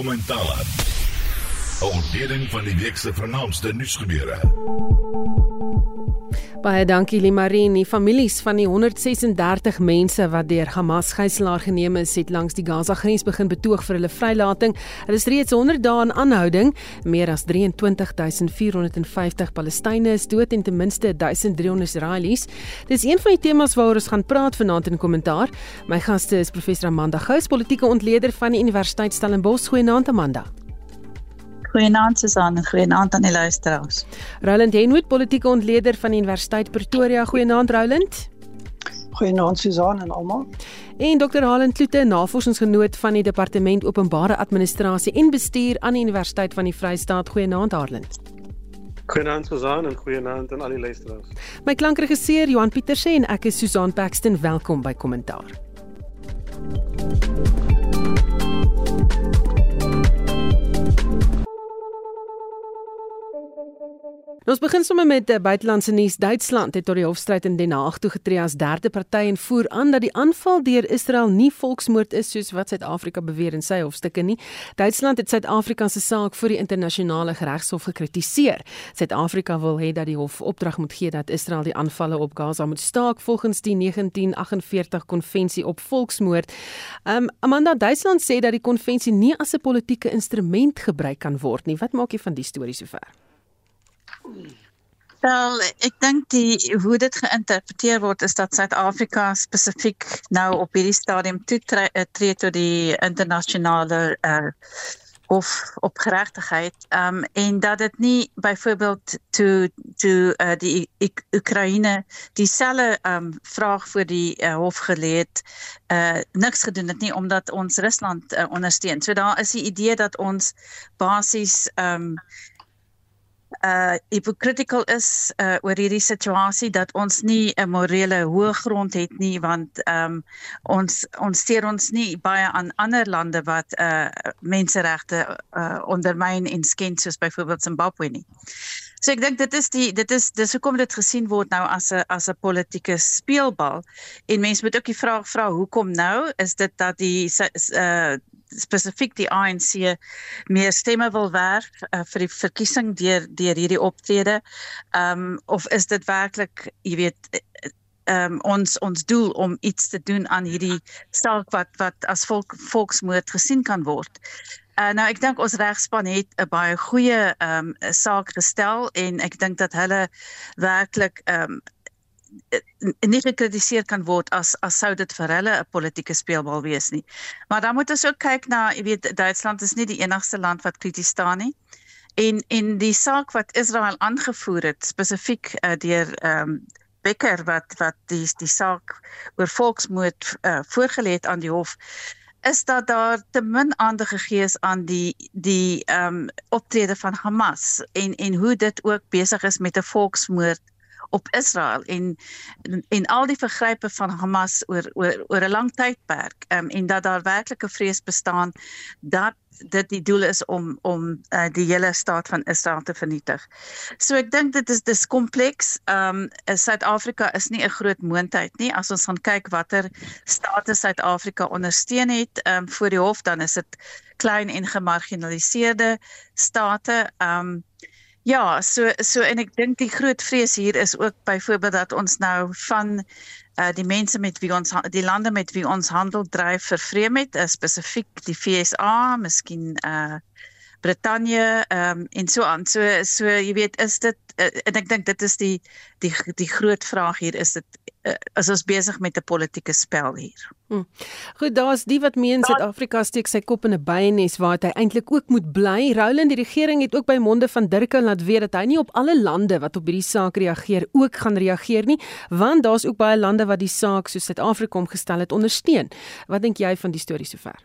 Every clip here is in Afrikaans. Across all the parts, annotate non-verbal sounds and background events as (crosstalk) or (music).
Kommentaar. 'n Ontleding van die week se vernaamste nuusgebeure. Baie dankie Limarie. Die families van die 136 mense wat deur Hamas gijslaar geneem is, het langs die Gaza-grens begin betoog vir hulle vrylating. Hulle is reeds 100 dae in aanhouding. Meer as 23450 Palestynë is dood en ten minste 1300 Israelies. Dis een van die temas waaroor ons gaan praat vanaand in kommentaar. My gaste is professor Amanda Gous, politieke ontleder van die Universiteit Stellenbosch. Goeienaand Amanda. Goeienaand Susan en goeienaand aan die luisteraars. Roland Henwood, politieke ontleder van die Universiteit Pretoria. Goeienaand Roland. Goeienaand Susan en almal. En Dr. Halen Kloete, navorsingsgenoot van die Departement Openbare Administrasie en Bestuur aan die Universiteit van die Vrystaat. Goeienaand Halen. Goeienaand Susan en goeienaand aan al die luisteraars. My klankregisseur Johan Pieterse en ek is Susan Paxton. Welkom by Kommentaar. Ons begin sommer met die uh, buitelandse nuus. Duitsland het tot die hofstryd in Den Haag toegetree as derde party en voer aan dat die aanval deur Israel nie volksmoord is soos wat Suid-Afrika beweer in sy hofstukke nie. Duitsland het Suid-Afrika se saak voor die internasionale regshof gekritiseer. Suid-Afrika wil hê dat die hof opdrag moet gee dat Israel die aanvalle op Gaza moet staak volgens die 1948 konvensie op volksmoord. Um, Amanda Duitsland sê dat die konvensie nie as 'n politieke instrument gebruik kan word nie. Wat maak jy van die storie sover? Wel, ek dink die hoe dit geïnterpreteer word is dat Suid-Afrika spesifiek nou op hierdie stadium toetree eh, tot die internasionale uh of op geregtigheid um en dat dit nie byvoorbeeld toe toe uh, die Ik Oekraïne dieselfde um vraag vir die uh, hof gelê het uh niks gedoen het nie omdat ons Rusland uh, ondersteun. So daar is die idee dat ons basies um uh hypocritical is uh oor hierdie situasie dat ons nie 'n morele hoë grond het nie want um ons ons steur ons nie baie aan ander lande wat uh menseregte uh ondermyn en skend soos byvoorbeeld Zimbabwe nie. So ek dink dit is die dit is dis hoekom dit gesien word nou as 'n as 'n politieke speelbal en mense moet ook die vraag vra hoekom nou is dit dat die uh spesifiek die ANC meer stemme wil werf uh, vir die verkiesing deur deur hierdie optrede. Ehm um, of is dit werklik, jy weet, ehm um, ons ons doel om iets te doen aan hierdie saak wat wat as volk volksmoord gesien kan word. Uh, nou ek dink ons regspan het 'n baie goeie ehm um, saak gestel en ek dink dat hulle werklik ehm um, nie gekritiseer kan word as as sou dit vir hulle 'n politieke speelbal wees nie. Maar dan moet ons ook kyk na, jy weet, Duitsland is nie die enigste land wat krities staan nie. En en die saak wat Israel aangevoer het spesifiek uh, deur ehm um, Becker wat wat die die saak oor volksmoord uh, voorgelê het aan die hof is dat daar te min aandag gegee is aan die die ehm um, optrede van Hamas en en hoe dit ook besig is met 'n volksmoord op Israel en en al die vergrype van Hamas oor oor oor 'n lang tydperk um, en dat daar werklike vrees bestaan dat dit die doel is om om uh, die hele staat van Israel te vernietig. So ek dink dit is dis kompleks. Ehm um, Suid-Afrika is nie 'n groot moondheid nie. As ons gaan kyk watter state Suid-Afrika ondersteun het ehm um, voor die hof, dan is dit klein en gemarginaliseerde state. Ehm um, Ja, so so en ek dink die groot vrees hier is ook byvoorbeeld dat ons nou van uh die mense met wie ons die lande met wie ons handel dryf vervreem het, uh, spesifiek die FSA, miskien uh Brittanje ehm um, en so aan. So so jy weet is dit uh, en ek dink dit is die die die groot vraag hier is dit uh, is ons besig met 'n politieke spel hier. Hmm. Goed, daar's die wat meen Suid-Afrika steek sy kop in 'n byenes waar hy eintlik ook moet bly. Roland, die regering het ook by monde van Dirke laat weet dat hy nie op alle lande wat op hierdie saak reageer ook gaan reageer nie, want daar's ook baie lande wat die saak so Suid-Afrika omgestel het ondersteun. Wat dink jy van die storie sover?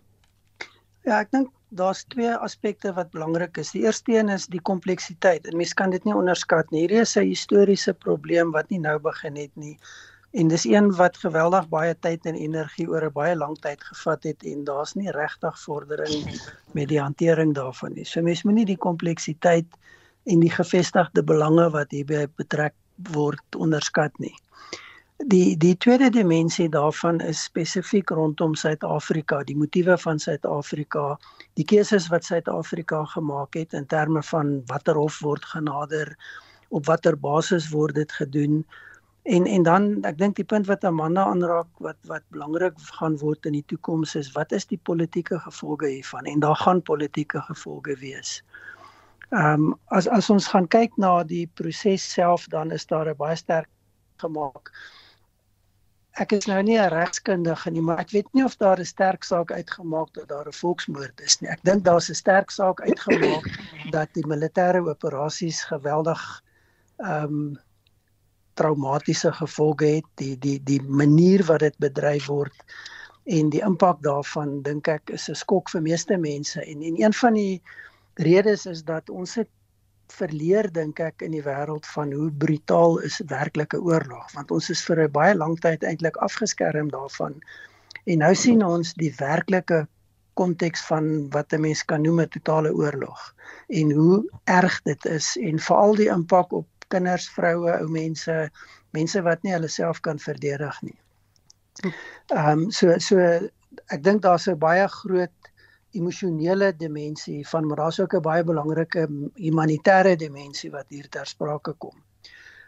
Ja, ek dink daar's twee aspekte wat belangrik is. Die eerste een is die kompleksiteit. En mense kan dit nie onderskat nie. Hierdie is 'n historiese probleem wat nie nou begin het nie. En dis een wat geweldig baie tyd en energie oor 'n baie lang tyd gevat het en daar's nie regtig vordering met die hantering daarvan nie. So mense moenie die kompleksiteit en die gevestigde belange wat hierby betrek word onderskat nie. Die die tweede dimensie daarvan is spesifiek rondom Suid-Afrika, die motiewe van Suid-Afrika, die keuses wat Suid-Afrika gemaak het in terme van watter hof word genader, op watter basis word dit gedoen. En en dan ek dink die punt wat Amanda aanraak wat wat belangrik gaan word in die toekoms is wat is die politieke gevolge hiervan en daar gaan politieke gevolge wees. Ehm um, as as ons gaan kyk na die proses self dan is daar 'n baie sterk gemaak. Ek is nou nie 'n regskundige nie, maar ek weet nie of daar 'n sterk saak uitgemaak dat daar 'n volksmoord is nie. Ek dink daar's 'n sterk saak uitgemaak (coughs) dat die militêre operasies geweldig ehm um, traumatiese gevolge het die die die manier wat dit bedryf word en die impak daarvan dink ek is 'n skok vir meeste mense en en een van die redes is dat ons het verleer dink ek in die wêreld van hoe brutaal is werklike oorlog. Want ons is vir 'n baie lang tyd eintlik afgeskerm daarvan. En nou sien ons die werklike konteks van wat 'n mens kan noem 'n totale oorlog en hoe erg dit is en veral die impak op kinders, vroue, ou mense, mense wat nie hulle self kan verdedig nie. Ehm um, so so ek dink daar's 'n baie groot emosionele dimensie van maar daar's ook 'n baie belangrike humanitêre dimensie wat hier ter sprake kom.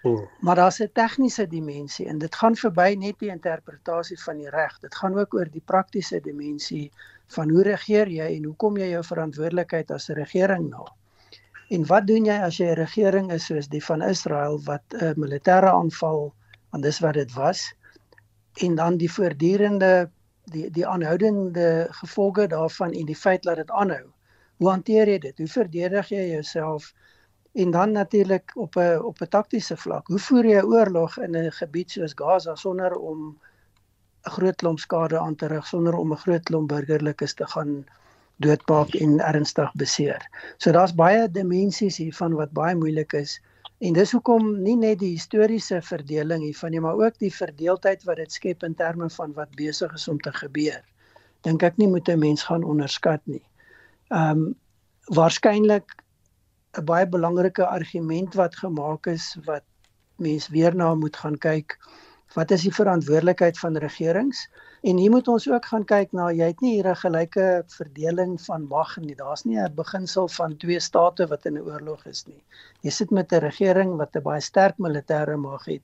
Hmm. Maar daar's 'n tegniese dimensie en dit gaan verby net die interpretasie van die reg. Dit gaan ook oor die praktiese dimensie van hoe regeer jy en hoe kom jy jou verantwoordelikheid as 'n regering na? En wat doen jy as jy 'n regering is soos die van Israel wat 'n militêre aanval want dis wat dit was en dan die voortdurende die die aanhoudende gevolge daarvan en die feit dat dit aanhou. Hoe hanteer jy dit? Hoe verdedig jy jouself? En dan natuurlik op 'n op 'n taktiese vlak. Hoe voer jy 'n oorlog in 'n gebied soos Gaza sonder om 'n groot klomp skade aan te rig, sonder om 'n groot klomp burgerlikes te gaan doodmaak en ernstig beseer. So daar's baie dimensies hiervan wat baie moeilik is en dis hoekom nie net die historiese verdeling hiervan nie, maar ook die verdeeldheid wat dit skep in terme van wat besig is om te gebeur. Dink ek nie moet 'n mens gaan onderskat nie. Ehm um, waarskynlik 'n baie belangrike argument wat gemaak is wat mens weer na moet gaan kyk. Wat is die verantwoordelikheid van regerings? En hier moet ons ook gaan kyk na jy het nie hier 'n gelyke verdeling van mag nie. Daar's nie 'n beginsel van twee state wat in 'n oorlog is nie. Jy sit met 'n regering wat 'n baie sterk militêre mag het.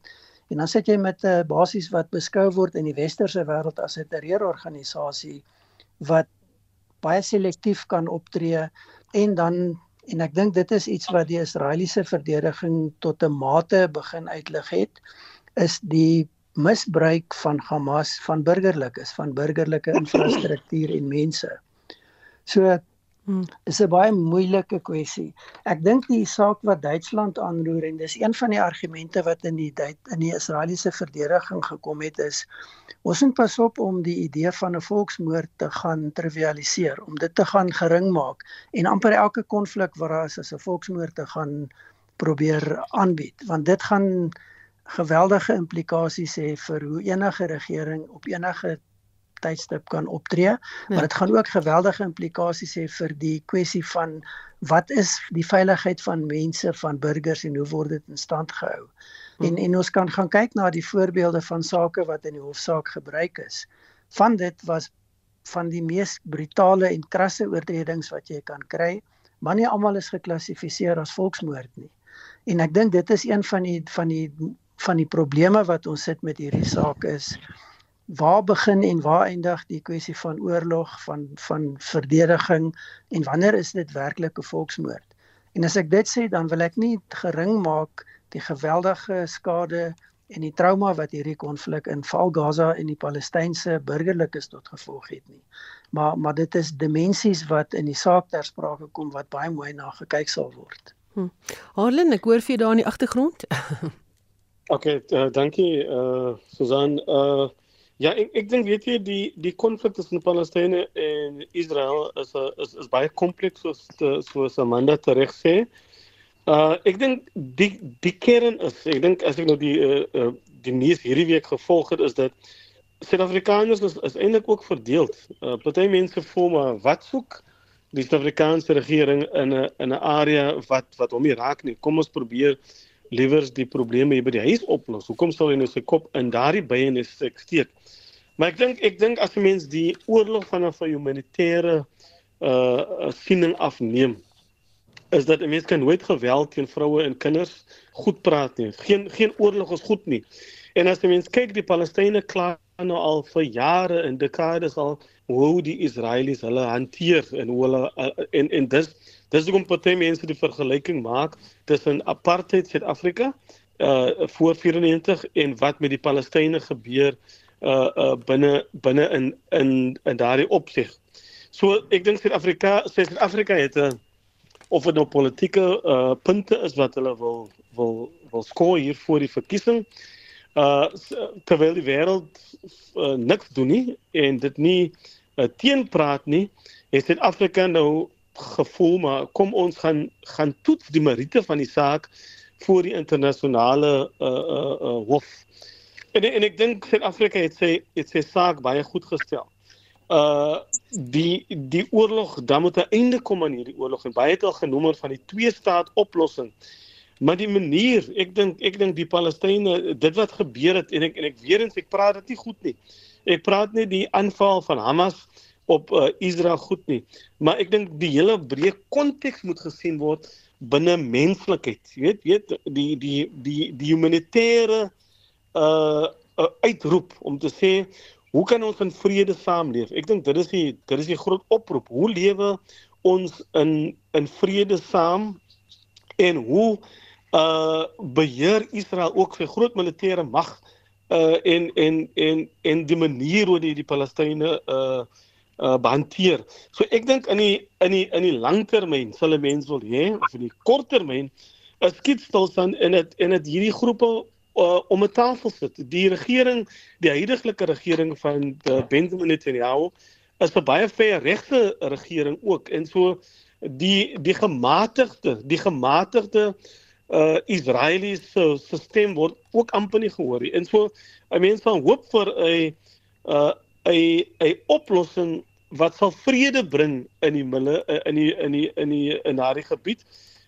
En dan sit jy met 'n basies wat beskou word in die westerse wêreld as 'n terreurorganisasie wat baie selektief kan optree en dan en ek dink dit is iets wat die Israeliese verdediging tot 'n mate begin uitlig het is die misbruik van Hamas van burgerlikes, van burgerlike (clears throat) infrastruktuur en mense. So hmm. is 'n baie moeilike kwessie. Ek dink die saak wat Duitsland aanroer en dis een van die argumente wat in die in die Israeliese verdediging gekom het is ons moet pas op om die idee van 'n volksmoord te gaan trivialiseer, om dit te gaan gering maak en amper elke konflik waar daar is as 'n volksmoord te gaan probeer aanbied, want dit gaan geweldige implikasies hê vir hoe enige regering op enige tydstip kan optree, ja. maar dit gaan ook geweldige implikasies hê vir die kwessie van wat is die veiligheid van mense, van burgers en hoe word dit in stand gehou. Hmm. En en ons kan gaan kyk na die voorbeelde van sake wat in die hofsaak gebruik is. Van dit was van die mees brutale en krasse oortredings wat jy kan kry, maar nie almal is geklassifiseer as volksmoord nie. En ek dink dit is een van die van die van die probleme wat ons sit met hierdie saak is waar begin en waar eindig die kwessie van oorlog van van verdediging en wanneer is dit werklik 'n volksmoord? En as ek dit sê dan wil ek nie gering maak die geweldige skade en die trauma wat hierdie konflik in Val Gaza en die Palestynse burgerlikes tot gevolg het nie. Maar maar dit is dimensies wat in die saak ter sprake kom wat baie mooi na gekyk sal word. Hm. Harlen, ek hoor vir jou daar in die agtergrond. (laughs) Okay, uh, dankie uh Susan. Uh ja, ek ek dink weet jy die die konflik tussen Palestynë en Israel is is is baie kompleks soos soos Amanda reg sê. Uh ek dink die die kern is ek dink as ek nou die uh, uh die nuus hierdie week gevolg het is dat Suid-Afrikaners is, is eintlik ook verdeel. Uh party mense voel maar wat soek die Suid-Afrikaanse regering in 'n in 'n area wat wat hom nie raak nie. Kom ons probeer liewer die probleme hier by die huis oplos. Hoekom sal hy nou sy kop in daardie bye en steek? Maar ek dink ek dink as 'n mens die oorlog van 'n humanitêre uh siening afneem, is dat 'n mens kan nooit geweld teen vroue en kinders goed praat nie. Geen geen oorlog is goed nie. En as jy mens kyk die Palestynë kla nou al vir jare en dekades al hoe die Israelies hulle hanteer en hoe hulle uh, en en dis dis hoekom party mense die vergelyking maak tussen apartheid Suid-Afrika uh voor 94 en wat met die Palestynë gebeur uh uh binne binne in in in daardie opsig. So ek dink Suid-Afrika Suid-Afrika het 'n of dit nou politieke uh punte is wat hulle wil wil wil skoor hier voor die verkiesing. Uh terwyl die wêreld uh, niks doen nie en dit nie uh, teenpraat nie, het Suid-Afrika nou gevoel maar kom ons gaan gaan toets die meriete van die saak voor die internasionale uh uh, uh hof. En en ek dink Suid-Afrika het sy het sy saak baie goed gestel. Uh die die oorlog dan moet 'n einde kom aan hierdie oorlog en baie het al genoem van die twee staat oplossing. Maar die manier, ek dink ek dink die Palestynë dit wat gebeur het en ek en ek weer eens ek praat dit nie goed nie. Ek praat nie die aanval van Hamas op uh, Israel goed nie, maar ek dink die hele breë konteks moet gesien word binne menslikheid. Jy weet, weet die die die die humanitêre uh, uh uitroep om te sê Hoe kan ons in vrede saamleef? Ek dink dit is die dit is die groot oproep. Hoe lewe ons in in vrede saam en hoe uh beheer Israel ook sy groot militêre mag uh en en en en die manier hoe die die Palestynë uh uh behanteer. So ek dink in die in die in die langtermyn sal 'n mens wil hê of in die korttermyn 'n skietstilstand in dit en dit hierdie groepe uh, om 'n tafel sit. Die regering, die huidige regering van uh, Benjamin Netanyahu is 'n baie ver regte regering ook en so die die gematigde, die gematigde uh Israeliese stelsel word ook amper nie gehoor nie. En so 'n mens van hoop vir 'n uh 'n 'n oplossing wat sal vrede bring in die mille in die in die in die in daardie gebied.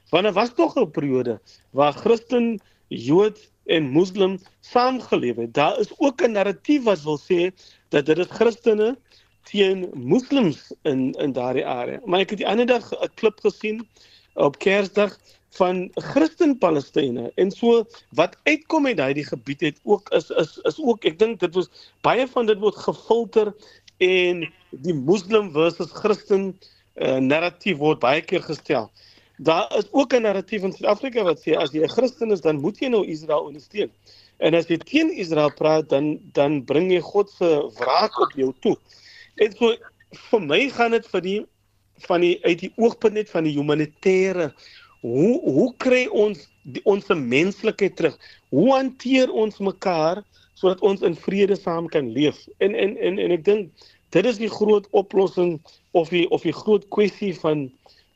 Want daar was tog 'n periode waar Christen, Jood en moslim saamgeleef het. Daar is ook 'n narratief wat wil sê dat dit is Christene teen moslems in in daardie area. Maar ek het die ander dag 'n klip gesien op Kersdag van Christen Palestynë en so wat uitkom uit daai gebied het ook is is is ook ek dink dit was baie van dit word gefilter en die moslim versus Christen uh, narratief word baie keer gestel daar is ook 'n narratief in Suid-Afrika wat sê as jy 'n Christen is, dan moet jy nou Israel ondersteun. En as jy teen Israel praat, dan dan bring jy God se wraak op jou toe. En so vir my gaan dit vir die van die uit die oogpunt net van die humanitêre hoe hoe kry ons die, ons menslikheid terug? Hoe hanteer ons mekaar sodat ons in vrede saam kan leef? En en en en ek dink dit is die groot oplossing of die of die groot kwessie van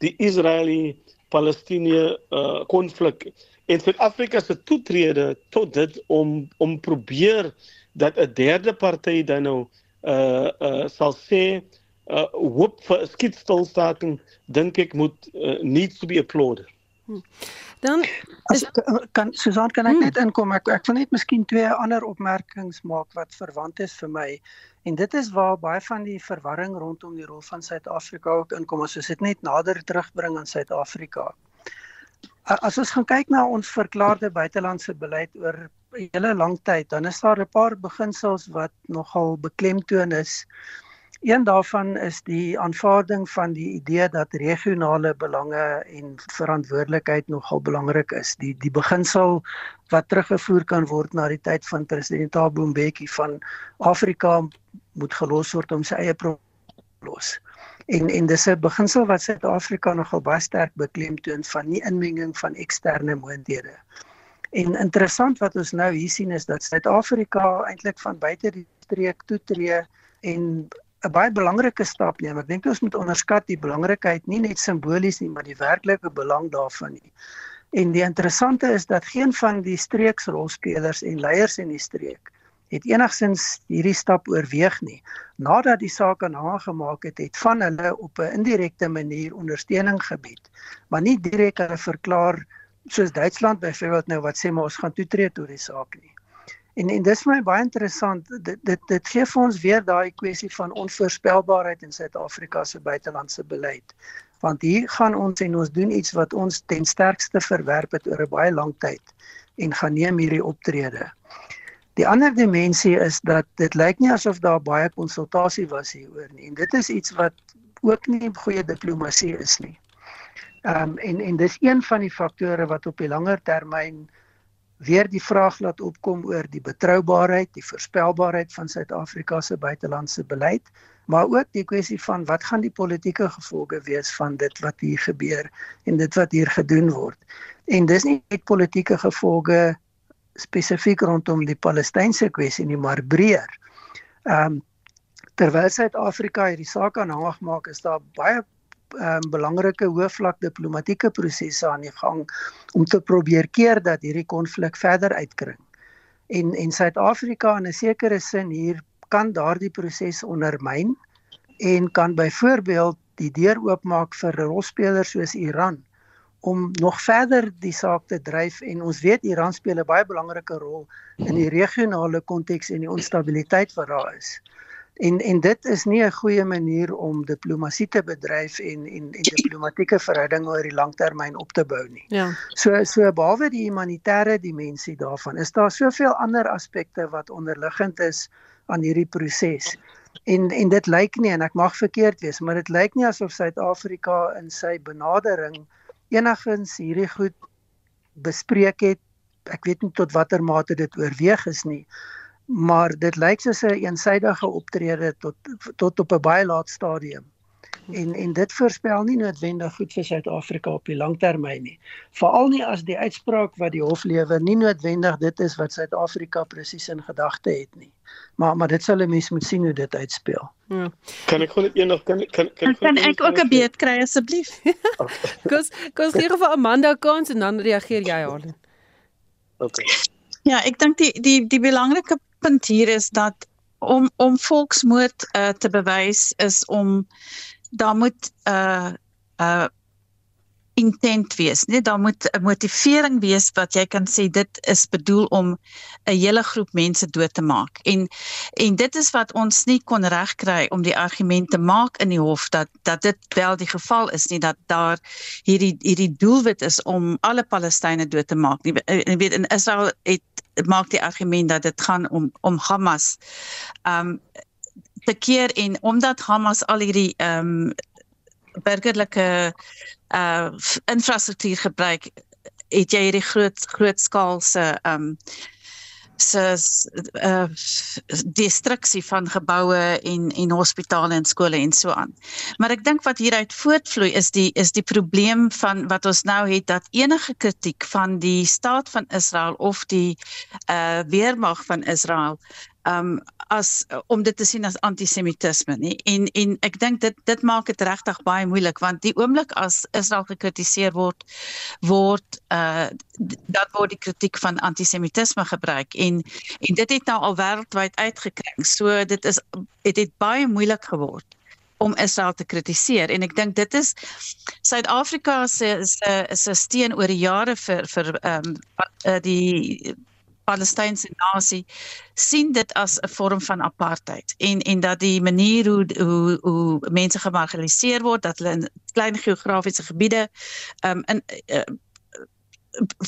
die Israeliese Palestinië uh konflik en Suid-Afrika se toetrede tot dit om om probeer dat 'n derde party dan nou uh uh sal sê uh hoop vir 'n skietstilstaking dink ek moet uh, needs to be applauded. Hmm. Dan is, kan Susan kan ek hmm. net inkom ek ek wil net miskien twee ander opmerkings maak wat verwant is vir my en dit is waar baie van die verwarring rondom die rol van Suid-Afrika ook inkom as ons dit net nader terugbring aan Suid-Afrika. As ons gaan kyk na ons verklaarde buitelandse beleid oor 'n hele lang tyd, dan is daar 'n paar beginsels wat nogal beklemtoon is. Een daarvan is die aanvaarding van die idee dat regionale belange en verantwoordelikheid nogal belangrik is. Die die beginsel wat teruggevoer kan word na die tyd van president Thabo Mbeki van Afrika moet gelos word om sy eie probleme. En en dis 'n beginsel wat Suid-Afrika nogal baie sterk beklemtoon van nie inmenging van eksterne moondhede. En interessant wat ons nou hier sien is dat Suid-Afrika eintlik van buite die streek toetree en 'n baie belangrike stap neem. Ek dink ons moet onderskat die belangrikheid nie net simbolies nie, maar die werklike belang daarvan nie. En die interessante is dat geen van die streeksrolspelers en leiers in die streek het enigsins hierdie stap oorweeg nie. Nadat die saak aan haar gemaak het, het van hulle op 'n indirekte manier ondersteuning gebied, maar nie direk hulle verklaar soos Duitsland byvoorbeeld nou wat sê maar ons gaan toetree tot die saak nie. En en dis vir my baie interessant. Dit dit dit gee vir ons weer daai kwessie van onvoorspelbaarheid in Suid-Afrika se buitelandse beleid. Want hier gaan ons en ons doen iets wat ons ten sterkste verwerp het oor 'n baie lang tyd en gaan neem hierdie optrede. Die ander dimensie is dat dit lyk nie asof daar baie konsultasie was hieroor nie. En dit is iets wat ook nie goeie diplomatie is nie. Ehm um, en en dis een van die faktore wat op die langer termyn weer die vraag laat opkom oor die betroubaarheid, die voorspelbaarheid van Suid-Afrika se buitelandse beleid, maar ook die kwessie van wat gaan die politieke gevolge wees van dit wat hier gebeur en dit wat hier gedoen word. En dis nie net politieke gevolge spesifiek rondom die Palestynse kwessie nie, maar breër. Ehm um, terwyl Suid-Afrika hierdie saak aanhangig maak, is daar baie um, belangrike hoofvlak diplomatieke prosesse aan die gang om te probeer keer dat hierdie konflik verder uitkring. En en Suid-Afrika in 'n sekere sin hier kan daardie proses ondermyn en kan byvoorbeeld die deur oopmaak vir rolspelers soos Iran om nog verder die saak te dryf en ons weet Iran speel 'n baie belangrike rol in die regionale konteks en die onstabiliteit wat daar is. En en dit is nie 'n goeie manier om diplomatie te bedryf en en en diplomatieke verhoudinge oor die langtermyn op te bou nie. Ja. So so behalwe die humanitêre dimensie daarvan, is daar soveel ander aspekte wat onderliggend is aan hierdie proses. En en dit lyk nie en ek mag verkeerd wees, maar dit lyk nie asof Suid-Afrika in sy benadering enigins hierdie goed bespreek het. Ek weet nie tot watter mate dit oorweeg is nie maar dit lyk soos 'n een eensidedige optrede tot tot op 'n baie laat stadium. En en dit voorspel nie noodwendig goed vir Suid-Afrika op die langtermyn nie. Veral nie as die uitspraak wat die hof lewer nie noodwendig dit is wat Suid-Afrika presies in gedagte het nie. Maar maar dit sal 'n mens moet sien hoe dit uitspeel. Ja. Kan ek net eendag kan kan kan kan ek ook 'n beet kry asseblief? (laughs) Kos kos gee vir Amanda kans en dan reageer jy haar. Okay. Ja, ek dink die die die belangrike punt hier is dat om om volksmoord uh, te bewys is om daar moet 'n uh, eh, 'n uh, eh, intent wees, nee, daar moet 'n motivering wees wat jy kan sê dit is bedoel om 'n hele groep mense dood te maak. En en dit is wat ons nie kon regkry om die argument te maak in die hof dat dat dit wel die geval is nie dat daar hierdie hierdie doelwit is om alle Palestynë dood te maak. Jy weet in Israel het maak die argument dat dit gaan om om Hamas. Um te keer en omdat Hamas al hierdie um burgerlike uh infrastruktuur gebruik, het jy hierdie groot grootskaalse um se uh, destruksie van geboue en en hospitale en skole en so aan. Maar ek dink wat hieruit voortvloei is die is die probleem van wat ons nou het dat enige kritiek van die staat van Israel of die uh weermag van Israel um as om dit te sien as antisemitisme nie. En en ek dink dit dit maak dit regtig baie moeilik want die oomblik as Israel gekritiseer word word uh dan word die kritiek van antisemitisme gebruik. En en dit het nou al wêreldwyd uitgekring. So dit is dit het baie moeilik geword om Israel te kritiseer. En ek dink dit is Suid-Afrika se se se steen oor die jare vir vir ehm um, die Palestynse nasie sien dit as 'n vorm van apartheid en en dat die manier hoe hoe hoe mense gemarginaliseer word dat hulle in klein geografiese gebiede um in uh,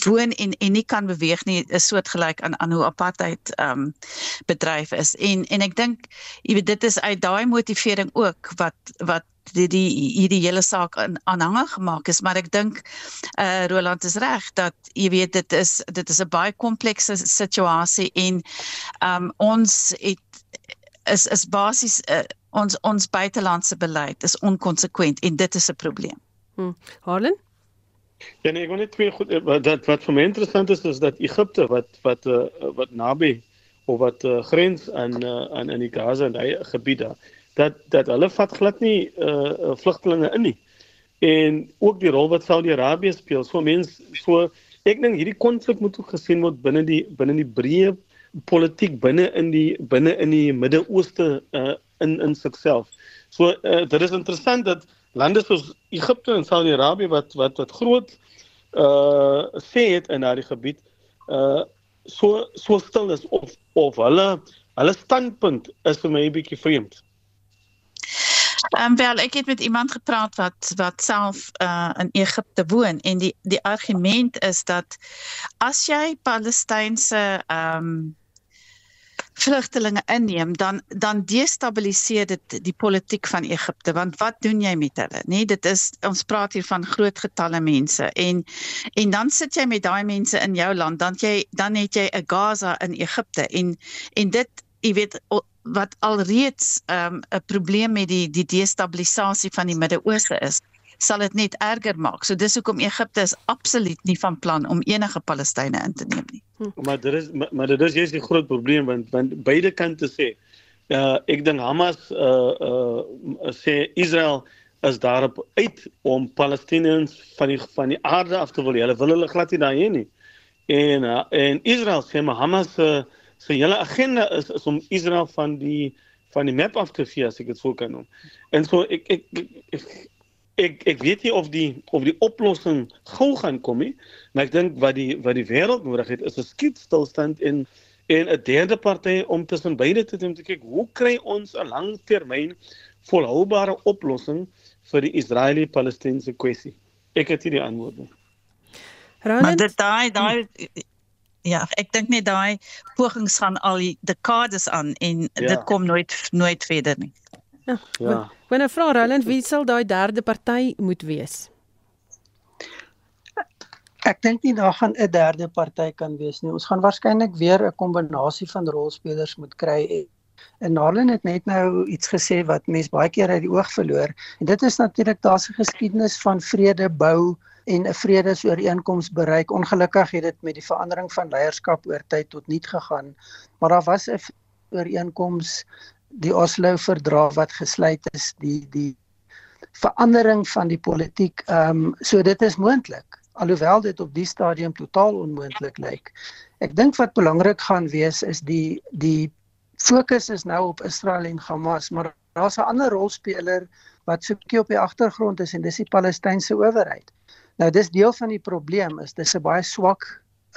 woon en en nie kan beweeg nie is soortgelyk aan aan hoe apartheid um bedryf is. En en ek dink jy weet dit is uit daai motivering ook wat wat die die hierdie hele saak aan aanhangig gemaak is maar ek dink eh uh, Roland is reg dat jy weet dit is dit is 'n baie komplekse situasie en um ons het is is basies uh, ons ons buitelandse beleid is onkonsekwent en dit is 'n probleem. Hm. Harlan? Ja nee, ek wil net twee goed eh, wat wat, wat vir my interessant is is dat Egipte wat wat uh, wat naby of wat uh, grens aan uh, aan in die Gaza en daai gebiede dat dat hulle vat glad nie uh vlugtelinge in nie. En ook die rol wat Saudi-Arabië speel. So mense so ek dink hierdie konflik moet ook gesien word binne die binne die breë politiek binne in die binne in die Midde-Ooste uh in in sigself. So uh dit is interessant dat lande soos Egipte en Saudi-Arabië wat wat wat groot uh sê het in daardie gebied uh so so stil is of of hulle hulle standpunt is vir my 'n bietjie vreemd. Ehm um, wel ek het met iemand gepraat wat wat self uh in Egipte woon en die die argument is dat as jy Palestynse ehm um, vlugtelinge inneem dan dan destabiliseer dit die politiek van Egipte want wat doen jy met hulle nê? Nee, dit is ons praat hier van groot getalle mense en en dan sit jy met daai mense in jou land dan jy dan het jy 'n Gaza in Egipte en en dit jy weet wat alreeds 'n um, probleem met die die destabilisasie van die Midde-Ooste is sal dit net erger maak. So dis hoekom Egipte is absoluut nie van plan om enige Palestynë in te neem nie. Hm. Maar dit is maar, maar dit is jy's die groot probleem want want beide kante sê uh ek dink Hamas uh uh sê Israel is daarop uit om Palestiniërs van die van die aarde af te wil. Hulle wil hulle glad nie daai nie. En uh, en Israel sê maar Hamas uh, se hele agenda is is om Israel van die van die map af te vee as ek dit sou kan noem. En so ek ek ek ek ek weet nie of die of die oplossing gou gaan kom nie, maar ek dink wat die wat die wêreld nodig het is 'n skietstilstand en en 'n derde party om tussen beide te doen te kyk hoe kry ons 'n langtermyn volhoubare oplossing vir die Israeli-Palestynse kwessie. Ek het hier die antwoord. Maar dit daai daai ja, ek dink net daai pogings gaan al die dekades aan en ja. dit kom nooit nooit verder nie. Ja. ja. Wanneer vra Roland wie sal daai derde party moet wees? Ek dink nie daar gaan 'n derde party kan wees nie. Ons gaan waarskynlik weer 'n kombinasie van rolspelers moet kry. En Narlin het net nou iets gesê wat mense baie keer uit die oog verloor. En dit is natuurlik daar's 'n geskiedenis van vrede bou en 'n vredesooreenkoms bereik. Ongelukkig het dit met die verandering van leierskap oor tyd tot niet gegaan, maar daar was 'n ooreenkoms die Oslo verdrag wat gesluit is, die die verandering van die politiek. Ehm um, so dit is moontlik alhoewel dit op die stadium totaal onmoontlik lyk. Ek dink wat belangrik gaan wees is die die fokus is nou op Israel en Hamas, maar daar's 'n ander rolspeler wat so 'n bietjie op die agtergrond is en dis die Palestynse owerheid. Nou dis deel van die probleem is dis 'n baie swak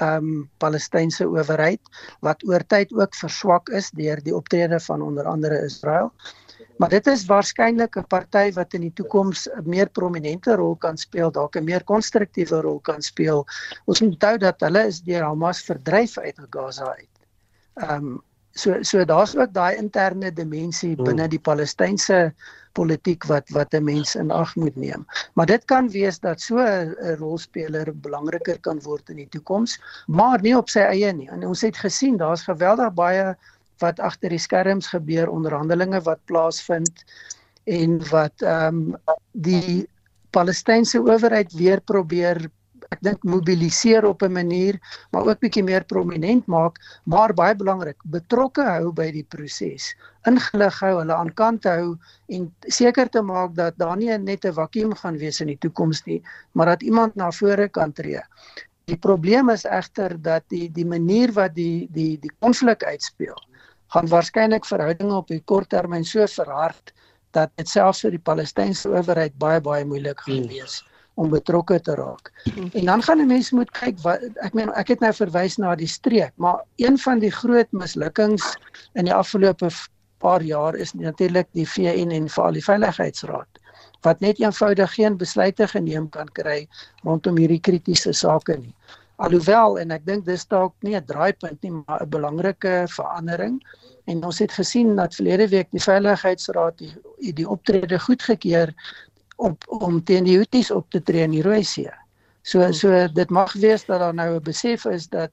ehm um, Palestynse owerheid wat oor tyd ook verswak is deur die optrede van onder andere Israel. Maar dit is waarskynlik 'n party wat in die toekoms 'n meer prominente rol kan speel, dalk 'n meer konstruktiewe rol kan speel. Ons moet onthou dat hulle is deur Hamas verdryf uit Gaza uit. Ehm um, so so daar's ook daai interne dimensie hmm. binne die Palestynse politiek wat wat 'n mens in ag moet neem. Maar dit kan wees dat so 'n rolspeler belangriker kan word in die toekoms, maar nie op sy eie nie. En ons het gesien daar's geweldig baie wat agter die skerms gebeur, onderhandelinge wat plaasvind en wat ehm um, die Palestynse owerheid weer probeer ek dink mobiliseer op 'n manier maar ook bietjie meer prominent maak maar baie belangrik betrokke hou by die proses ingelig hou hulle aan kant hou en seker te maak dat daar nie net 'n vakuum gaan wees in die toekoms nie maar dat iemand na vore kan tree die probleem is egter dat die die manier wat die die die konflik uitspeel gaan waarskynlik verhoudinge op die kort termyn so verhard dat dit selfs vir die Palestynse owerheid baie baie moeilik gaan hmm. wees. Hmm om betrokke te raak. En dan gaan 'n mens moet kyk wat ek meen ek het nou verwys na die streek, maar een van die groot mislukkings in die afgelope paar jaar is natuurlik die VN en veral die Veiligheidsraad wat net eenvoudig geen besluite geneem kan kry rondom hierdie kritiese sake nie. Alhoewel en ek dink dis dalk nie 'n draaipunt nie, maar 'n belangrike verandering. En ons het gesien dat verlede week die Veiligheidsraad die, die optrede goedgekeur op om teen die Houthis op te tree in die Rooi See. So so dit mag wees dat daar nou 'n besef is dat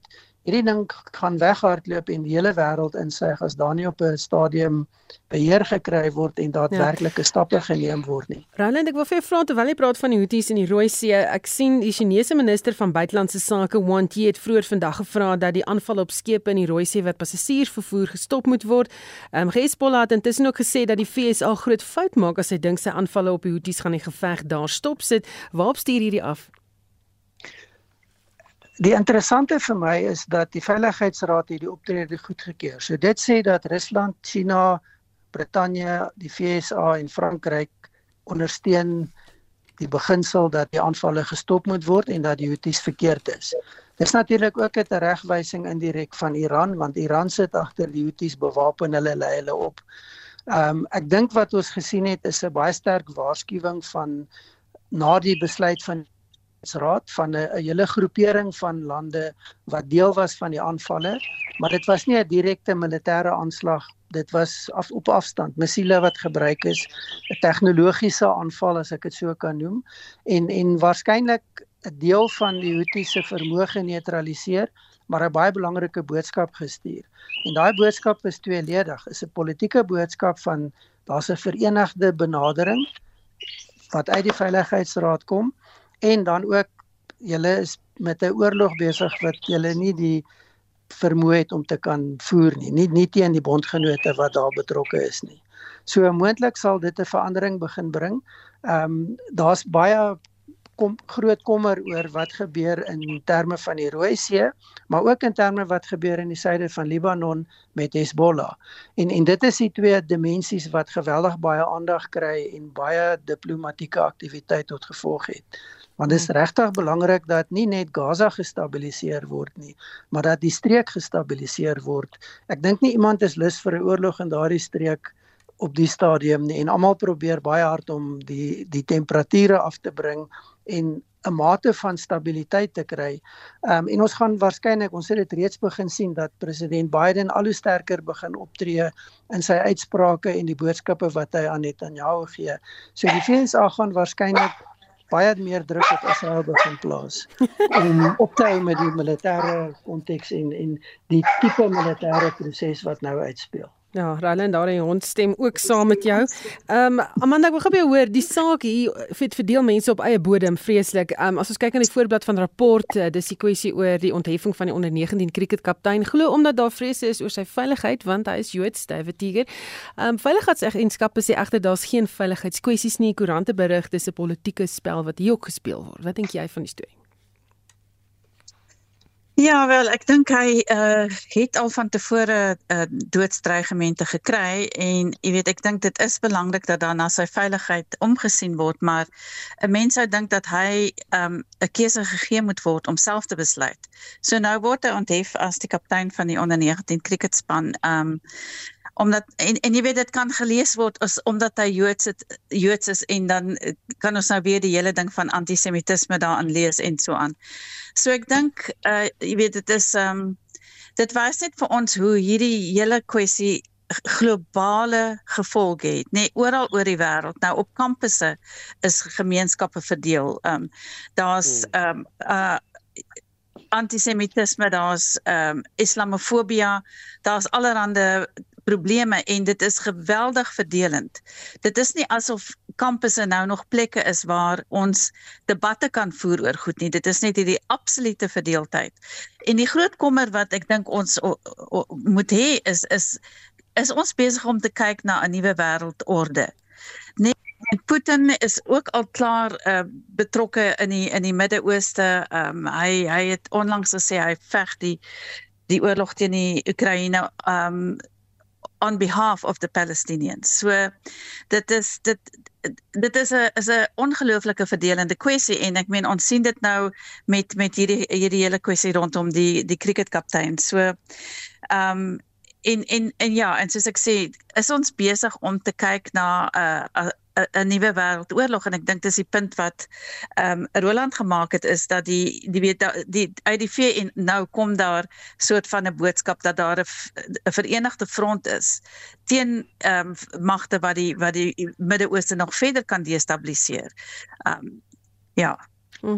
hierdie ding gaan weghardloop en die hele wêreld insuig as daar nie op 'n stadium beheer gekry word en daadwerklike ja. stappe geneem word nie. Roland, ek wil vir jou vra terwyl jy praat van die Houthis in die Rooi See, ek sien die Chinese minister van buitelandse sake Wang Yi het vroeër vandag gevra dat die aanval op skepe in die Rooi See wat passasiers vervoer gestop moet word. Ehm um, Hezbollah het intussen ook gesê dat die VS al groot fout maak as hy dink sy aanvalle op die Houthis gaan die geveg daar stop sit. Waarop stuur hierdie af? Die interessante vir my is dat die Veiligheidsraad hierdie optrede goedgekeur. So dit sê dat Rusland, China, Brittanje, die VSA en Frankryk ondersteun die beginsel dat die aanvalle gestop moet word en dat die Houthis verkeerd is. Dis natuurlik ook 'n regwysing indirek van Iran want Iran sit agter die Houthis bewapen hulle lei hulle op. Ehm um, ek dink wat ons gesien het is 'n baie sterk waarskuwing van na die besluit van raad van 'n hele groepering van lande wat deel was van die aanvalle, maar dit was nie 'n direkte militêre aanslag. Dit was af, op afstand, missiele wat gebruik is, 'n tegnologiese aanval as ek dit so kan noem en en waarskynlik 'n deel van die Houthi se vermoë geneutraliseer, maar 'n baie belangrike boodskap gestuur. En daai boodskap is tweeledig. Is 'n politieke boodskap van daar's 'n verenigde benadering wat uit die veiligheidsraad kom en dan ook julle is met 'n oorlog besig wat julle nie die vermoë het om te kan voer nie, nie nie teen die bondgenote wat daar betrokke is nie. So moontlik sal dit 'n verandering begin bring. Ehm um, daar's baie kom groot kommer oor wat gebeur in terme van die Rooi See, maar ook in terme wat gebeur in die suide van Libanon met Hezbollah. En en dit is die twee dimensies wat geweldig baie aandag kry en baie diplomatieke aktiwiteit tot gevolg het. Want dit is regtig belangrik dat nie net Gaza gestabiliseer word nie, maar dat die streek gestabiliseer word. Ek dink nie iemand is lus vir 'n oorlog in daardie streek op die stadium nie en almal probeer baie hard om die die temperature af te bring en 'n mate van stabiliteit te kry. Ehm um, en ons gaan waarskynlik ons het dit reeds begin sien dat president Biden al hoe sterker begin optree in sy uitsprake en die boodskappe wat hy aan Netanyahu gee. So die VS gaan waarskynlik baie meer druk op Israel begin plaas om op te hou met die militêre konteks en en die tipe militêre proses wat nou uitspeel. Ja, Roland daar in hond stem ook saam met jou. Ehm um, Amanda, ek wil gou by jou hoor, die saak hier vir verdeel mense op eie bodem vreeslik. Ehm um, as ons kyk aan die voorblad van rapport, uh, dis die kwessie oor die ontheffing van die onder 19 kriketkaptein glo omdat daar vrese is oor sy veiligheid want hy is Joods, David Tiger. Ehm um, veiligheidsagentskappe sê egter daar's geen veiligheidskwessies nie. Koerante berig dis 'n politieke spel wat hier ook gespeel word. Wat dink jy van die storie? Ja, wel, ek dink hy uh het al van tevore uh doodstrygemente gekry en jy weet ek dink dit is belangrik dat dan na sy veiligheid omgesien word, maar 'n mens sou dink dat hy um 'n keuse gegee moet word om self te besluit. So nou word hy onthef as die kaptein van die onder 19 cricketspan. Um omdat en en jy weet dit kan gelees word as omdat hy Joods het Joods is en dan eh, kan ons nou weer die hele ding van antisemitisme daarin lees en so aan. So ek dink uh jy weet dit is um dit wys net vir ons hoe hierdie hele kwessie globale gevolge het, nê, nee, oral oor die wêreld. Nou op kampusse is gemeenskappe verdeel. Um daar's um uh antisemitisme, daar's um islamofobie, daar's allerlei probleme en dit is geweldig verdelend. Dit is nie asof kampusse nou nog plekke is waar ons debatte kan voer oor goed nie. Dit is net hierdie absolute verdeeldheid. En die groot kommer wat ek dink ons o, o, moet hê is is is ons besig om te kyk na 'n nuwe wêreldorde. Net en Putin is ook al klaar uh, betrokke in die in die Midde-Ooste. Ehm um, hy hy het onlangs gesê hy veg die die oorlog teen die Oekraïne ehm um, on behalf of the Palestinians. So dit is dit dit is 'n is 'n ongelooflike verdelende kwessie en ek meen ons sien dit nou met met hierdie hierdie hele kwessie rondom die die cricketkaptein. So ehm um, en en en ja, en soos ek sê, is ons besig om te kyk na 'n uh, 'n nuwe wêreldoorlog en ek dink dis die punt wat ehm um, Roland gemaak het is dat die die weet die uit die VN nou kom daar soort van 'n boodskap dat daar 'n verenigde front is teen ehm um, magte wat die wat die Midde-Ooste nog verder kan destabiliseer. Ehm um, ja. Hm.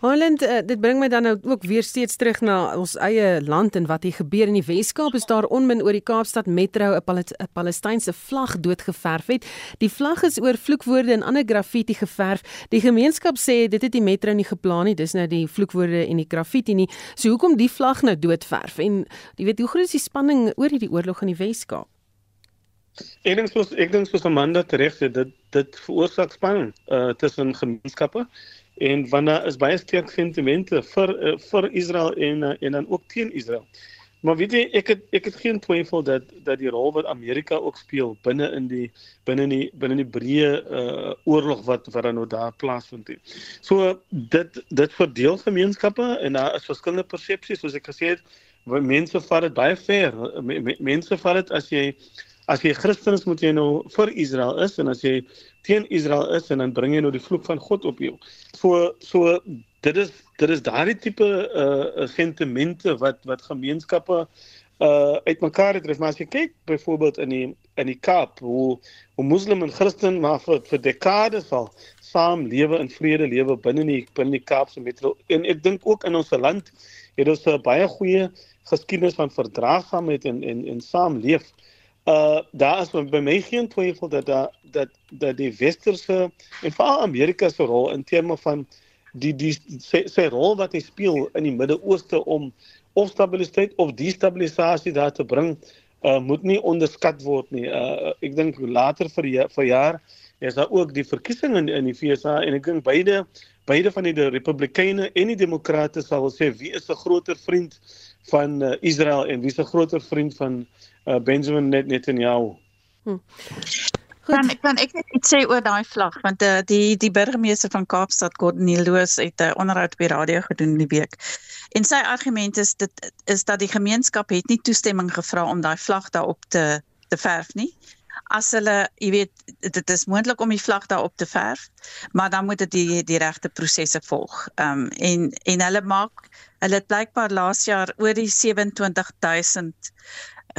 Holland, uh, dit bring my dan nou ook weer steeds terug na ons eie land en wat hier gebeur in die Wes-Kaap is daar onmin oor die Kaapstad Metro 'n Pal Palestynse vlag doodgeverf het. Die vlag is oor vloekwoorde en ander graffiti geverf. Die gemeenskap sê dit het die Metro nie geplan nie. Dis nou die vloekwoorde en die graffiti nie. So hoekom die vlag nou doodverf? En jy weet hoe groot is die spanning oor hierdie oorlog in die Wes-Kaap? Ek dink soos ek dink soos Amanda reg sê dit dit veroorsaak spanning uh tussen gemeenskappe en want daar is baie sterk sentimente vir uh, vir Israel en uh, en dan ook teen Israel. Maar weet jy, ek het ek het geen twyfel dat dat die rol wat Amerika ook speel binne in die binne in die binne in die breë uh oorlog wat wat dan nou daar plaasvind. So dit dit verdeel gemeenskappe en daar is verskillende persepsies soos ek gesê het, mense vat dit baie ver. Mense vat dit as jy as jy Christen is moet jy nou vir Israel is en as jy teen Israel is en dan bring jy nou die vloek van God op jou. So so dit is dit is daardie tipe uh sentimente wat wat gemeenskappe uh uitmekaar het tref maar as jy kyk byvoorbeeld in die in die Kaap hoe hoe moslim en Christen maar vir vir dekades al saam lewe in vrede lewe binne die binne die Kaapse metro en ek dink ook in ons land het ons 'n baie goeie geskiedenis van verdraagsaamheid en en en saamleef. Uh daar is by my geen twyfel dat dat dat dat die westerse en veral Amerika se rol in terme van die die sy, sy rol wat hy speel in die Midde-Ooste om of stabiliteit of destabilisasie daar te bring uh, moet nie onderskat word nie. Uh, ek dink later vir die, vir jaar is daar ook die verkiesing in in die FSA en ek dink beide beide van die Republikeine en die Demokrate sal sê wie is 'n groter vriend van uh, Israel en wie is 'n groter vriend van uh, Benjamin Netanyahu. Hmm. Kan kan ek net iets sê oor daai vlag want uh, die die burgemeester van Kaapstad Gordon Loos het 'n uh, onderhoud op die radio gedoen die week. En sy argument is dit is dat die gemeenskap het nie toestemming gevra om daai vlag daarop te te verf nie. As hulle, jy weet, dit is moontlik om die vlag daarop te verf, maar dan moet dit die die regte prosesse volg. Ehm um, en en hulle maak hulle het blykbaar laas jaar oor die 27000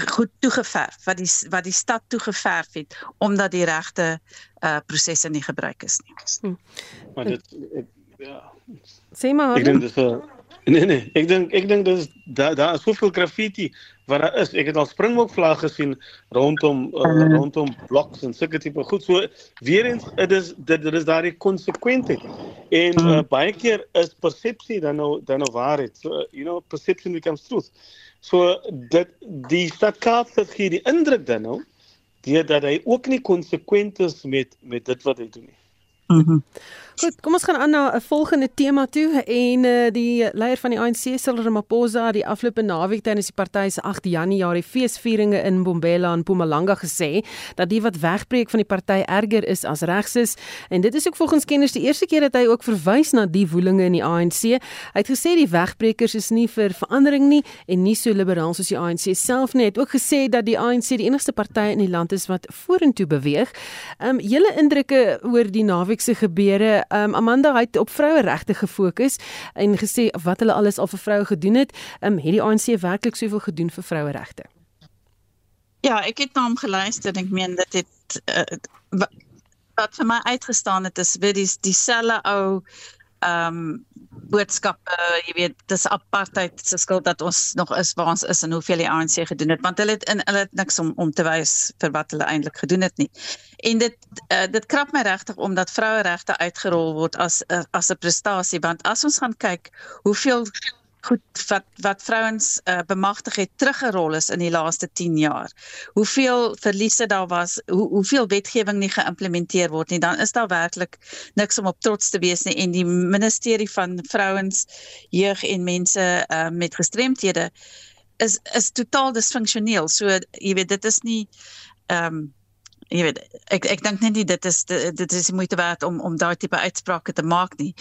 goed toegeverf wat die wat die stad toegeverf het omdat die regte uh prosesse nie gebruik is nie. Hm. Maar dit ek, ja. Sê maar. Ek dink dis 'n Nee nee, ek dink ek dink dis daar daar is soveel graffiti wat daar is. Ek het al springbok vlagge gesien rondom uh, rondom bloks en sulke tipe goed. So weer eens dit is dit, dit is daardie konsekwentheid. En uh, baie keer is persepsie dan nou dan nou waarheid. So you know perception becomes truth. So dit die stad Kaapstad gee die indruk dan nou deurdat hy ook nie konsekwent is met met dit wat hy doen nie. Mm Goed, kom ons gaan aan na 'n volgende tema toe en uh, die leier van die ANC, Cyril Ramaphosa, die afgelope naweek tydens die party se 8 Januarie feesvieringe in Bombela en Mpumalanga gesê dat die wat wegbreek van die party erger is as regs is en dit is ook volgens kenners die eerste keer dat hy ook verwys na die woelinge in die ANC. Hy het gesê die wegbreekers is nie vir verandering nie en nie so liberaal soos die ANC self nie. Hy het ook gesê dat die ANC die enigste party in die land is wat vorentoe beweeg. Ehm um, julle indrukke oor die naweek se gebeure Um Amanda het op vroueregte gefokus en gesê wat hulle alles al vir vroue gedoen het. Um het die ANC werklik soveel gedoen vir vroueregte? Ja, ek het na hom geluister en ek meen dit het uh, wat vir my uitgestaan het is weer die dieselfde ou ehm um, boodskappe, jy weet, dis apartheid se skuld dat ons nog is waar ons is en hoeveel die ANC gedoen het, want hulle het in hulle het niks om om te wys vir wat hulle eintlik gedoen het nie. En dit uh, dit krap my regtig omdat vroueregte uitgerol word as uh, as 'n prestasie, want as ons gaan kyk hoeveel goed wat wat vrouens uh, bemagtig het teruggerol is in die laaste 10 jaar. Hoeveel verliese daar was, hoe hoeveel wetgewing nie geïmplementeer word nie, dan is daar werklik niks om op trots te wees nie en die ministerie van vrouens, jeug en mense uh, met gestremthede is is totaal disfunksioneel. So jy weet dit is nie ehm um, jy weet ek ek dink net nie dit is dit is moeite werd om om daai tipe uitsprake te maak nie.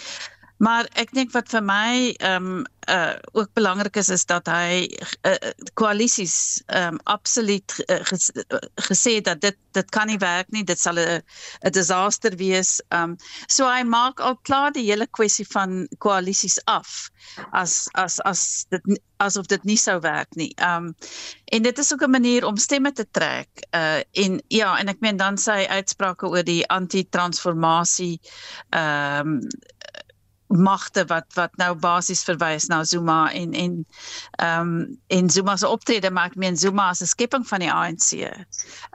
Maar ek dink wat vir my ehm um, uh ook belangrik is is dat hy uh, koalisies ehm um, absoluut uh, ges, uh, gesê dat dit dit kan nie werk nie dit sal 'n 'n disaster wees. Ehm um, so hy maak al klaar die hele kwessie van koalisies af as as as dit asof dit nie sou werk nie. Ehm um, en dit is ook 'n manier om stemme te trek. Uh en ja, en ek meen dan sy uitsprake oor die anti-transformasie ehm um, magte wat wat nou basies verwys na Zuma en en ehm um, en Zuma se optrede maar ek meen Zuma is 'n skepping van die ANC.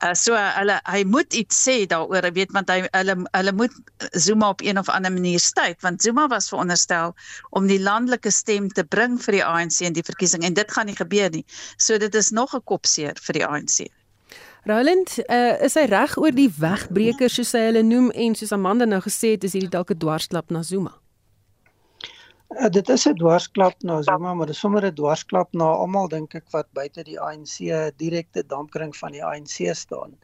Uh so hulle hy moet iets sê daaroor, weet want hy hulle hulle moet Zuma op een of ander manier stuit want Zuma was veronderstel om die landelike stem te bring vir die ANC in die verkiesing en dit gaan nie gebeur nie. So dit is nog 'n kopseer vir die ANC. Roland, uh, is hy reg oor die wegbreekers soos hy hulle noem en soos Amanda nou gesê het, is hierdie dalk 'n dwarsklap na Zuma? Uh, dit is 'n dwarsklap na Zuma, maar dit is sommer 'n dwarsklap na almal dink ek wat buite die ANC direkte dampkring van die ANC staan.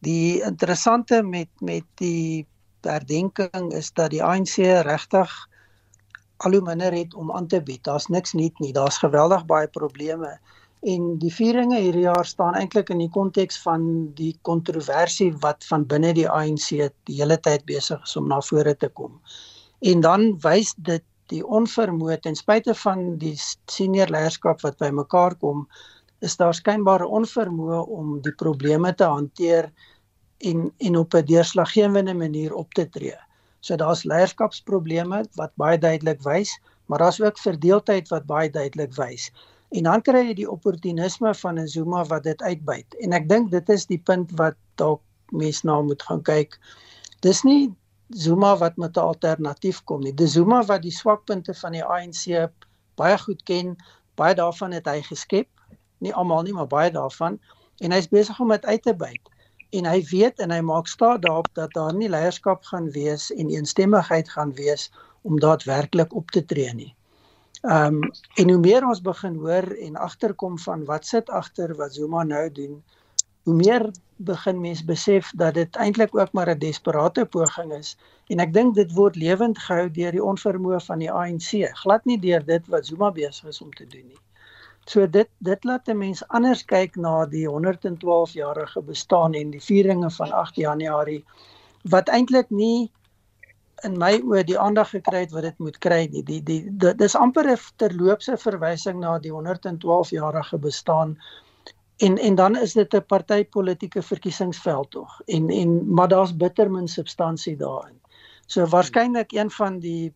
Die interessante met met die herdenking is dat die ANC regtig al hoe minder het om aan te bied. Daar's niks nuut nie. Daar's geweldig baie probleme. En die vieringe hierdie jaar staan eintlik in die konteks van die kontroversie wat van binne die ANC die hele tyd besig is om na vore te kom. En dan wys dit die onvermoë ten spyte van die senior leierskap wat bymekaar kom, is daar skynbare onvermoë om die probleme te hanteer en en op 'n deurslaggewende manier op te tree. So daar's leierskapsprobleme wat baie duidelik wys, maar daar's ook verdeeldheid wat baie duidelik wys. En dan kry jy die opportunisme van 'n Zuma wat dit uitbuit. En ek dink dit is die punt wat dalk mense na moet gaan kyk. Dis nie Zuma wat met 'n alternatief kom nie. Dis Zuma wat die swakpunte van die ANC baie goed ken. Baie daarvan het hy geskep. Nie almal nie, maar baie daarvan. En hy's besig om dit uit te buit. En hy weet en hy maak staat daarop dat daar nie leierskap gaan wees en eensstemmigheid gaan wees om daadwerklik op te tree nie. Ehm um, en hoe meer ons begin hoor en agterkom van wat sit agter wat Zuma nou doen, hoe meer begin mense besef dat dit eintlik ook maar 'n desperate poging is en ek dink dit word lewend gehou deur die onvermoë van die ANC, glad nie deur dit wat Zuma besig is om te doen nie. So dit dit laat 'n mens anders kyk na die 112 jarige bestaan en die vieringe van 8 Januarie wat eintlik nie in my oë die aandag gekry het wat dit moet kry nie. Die die dis amper 'n terloopse verwysing na die 112 jarige bestaan en en dan is dit 'n partytetiese verkiesingsveld tog. En en maar daar's bitter min substansie daarin. So waarskynlik een van die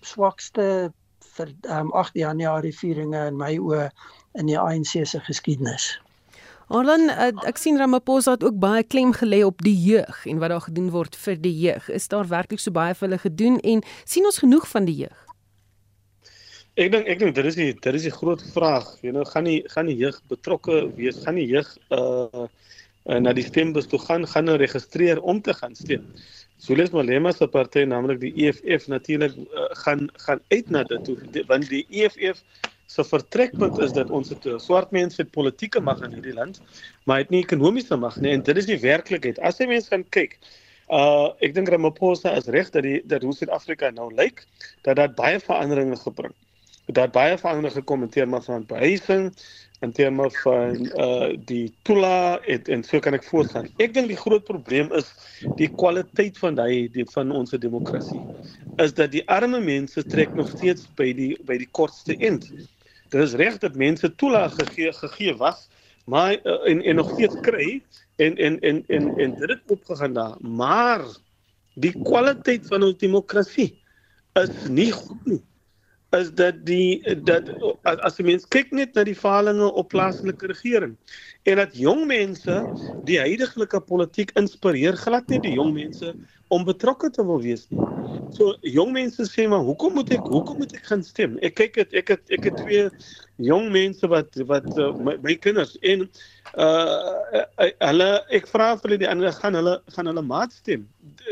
swakste vir um, 8 Januarie vieringe in my oë in die ANC se geskiedenis. Arlan, uh, ek sien Ramaphosa het ook baie klem gelê op die jeug en wat daar gedoen word vir die jeug. Is daar werklik so baie vir hulle gedoen en sien ons genoeg van die jeug? Ek dink ek dink dit is die dit is die groot vraag. Jy nou gaan die gaan die jeug betrokke wees, gaan die jeug uh, uh na die stembus toe gaan, gaan hulle registreer om te gaan stem. Soos Malema se party, naamlik die EFF natuurlik uh, gaan gaan uit na dit toe want die EFF se vertrekpunt is dat ons het swart mense het politieke mag in hierdie land, maar het nie ekonomiese mag nie en dit is die werklikheid. As jy mense gaan kyk, uh ek dink Ramaphosa is reg dat die dat hoe Suid-Afrika nou lyk, dat dit baie veranderinge gebring. Dat baie veranderinge gekom in terme van behuising, in terme van uh die toela en, en so kan ek voortgaan. Ek dink die groot probleem is die kwaliteit van daai die van ons demokrasie. Is dat die arme mense trek nog steeds by die by die kortste eind. Dit is reg dat mense toelaag gegee gegee was, maar uh, en en nog steeds kry en en en en en dit opgegaan daar, maar die kwaliteit van ons demokrasie is nie goed nie is dat die dat as, as mens kyk net na die falinge op plaaslike regering en dat jong mense die huidige politiek inspireer glad nie die jong mense om betrokke te wil wees nie. So jong mense sê maar hoekom moet ek hoekom moet ek gaan stem? Ek kyk dit ek het ek het twee jong mense wat wat uh, my, my kinders en uh hulle ek vra vir hulle die ander gaan hulle gaan hulle maat stem.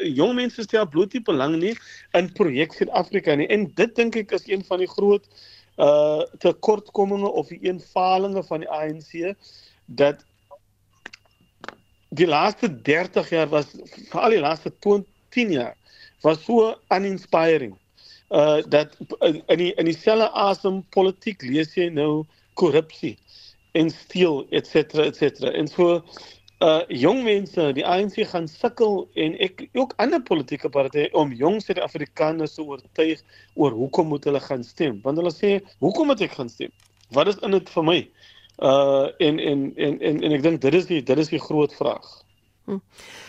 Jong mense stel bloeddiep belang nie in projek Suid-Afrika nie en dit dink ek is een van die groot uh tekortkominge of die eenvalinge van die ANC dat die laaste 30 jaar was veral die laaste 20 10 jaar was so uninspiring. Uh dat in die in dieselfde asem politiek lees jy nou korrupsie en steel et cetera et cetera. En so uh jong mense, die ANC gaan sukkel en ek ook ander politieke partye om jong Suid-Afrikaners te oortuig oor hoekom moet hulle gaan stem? Want hulle sê, "Hoekom moet ek gaan stem? Wat is in dit vir my?" Uh en en en en, en ek dink dit is die dit is die groot vraag. Hm.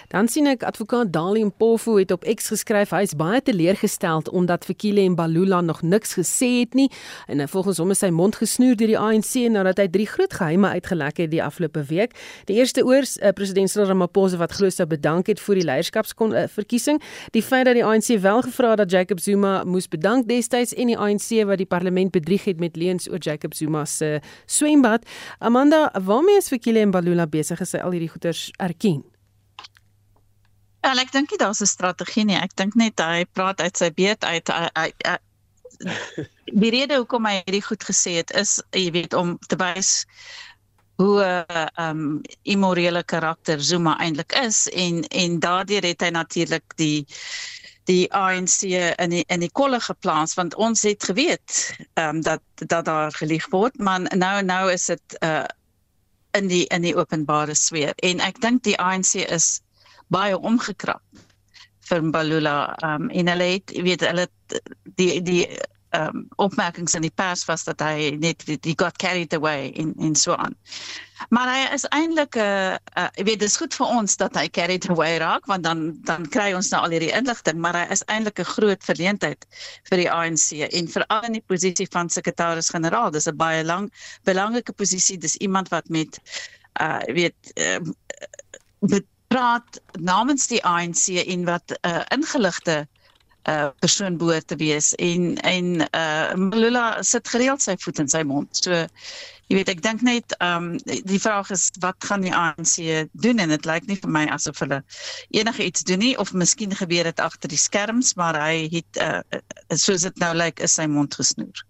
Dan sien ek advokaat Dalium Pofu het op X geskryf hy is baie teleurgesteld omdat Fikile en Balula nog niks gesê het nie en volgens hom is sy mond gesnoer deur die ANC nadat hy drie groot geheime uitgelek het die afgelope week. Die eerste oor uh, president Cyril Ramaphosa wat glo sou bedank het vir die leierskapsverkiesing, uh, die feit dat die ANC wel gevra het dat Jacob Zuma moes bedank destyds en die ANC wat die parlement bedrieg het met leuns oor Jacob Zuma se swembad. Amanda, waarmee is Fikile en Balula besig as hy al hierdie goeters erken? Ja, ek dink nie daar's 'n strategie nie. Ek dink net hy praat uit sy beet uit. Hy, hy, hy (laughs) die rede hoekom hy hierdie goed gesê het is jy weet om te wys hoe 'n uh, um immorele karakter Zuma eintlik is en en daardeur het hy natuurlik die die ANC in die, in die kolle geplaas want ons het geweet ehm um, dat dat daar gelieg word maar nou nou is dit uh in die in die openbare sfeer en ek dink die ANC is baie omgekrap vir Mbalula ehm um, en hulle het weet hulle die die um, opmerkings in die pers was dat hy net die, got carried away in in so aan. Maar hy is eintlik 'n uh, uh, ek weet dis goed vir ons dat hy carried away raak want dan dan kry ons nou al hierdie inligting, maar hy is eintlik 'n groot verleentheid vir die ANC en veral in die posisie van sekretaris-generaal. Dis 'n baie lang belangrike posisie. Dis iemand wat met uh weet uh, praat namens die ANC en wat uh, ingeligte uh persoon behoort te wees en en uh Malula sit gereeld sy voet in sy mond. So jy weet ek dink net um die vraag is wat gaan die ANC doen en dit lyk nie vir my asof hulle enige iets doen nie of miskien gebeur dit agter die skerms maar hy het uh soos dit nou lyk is sy mond gesnoer.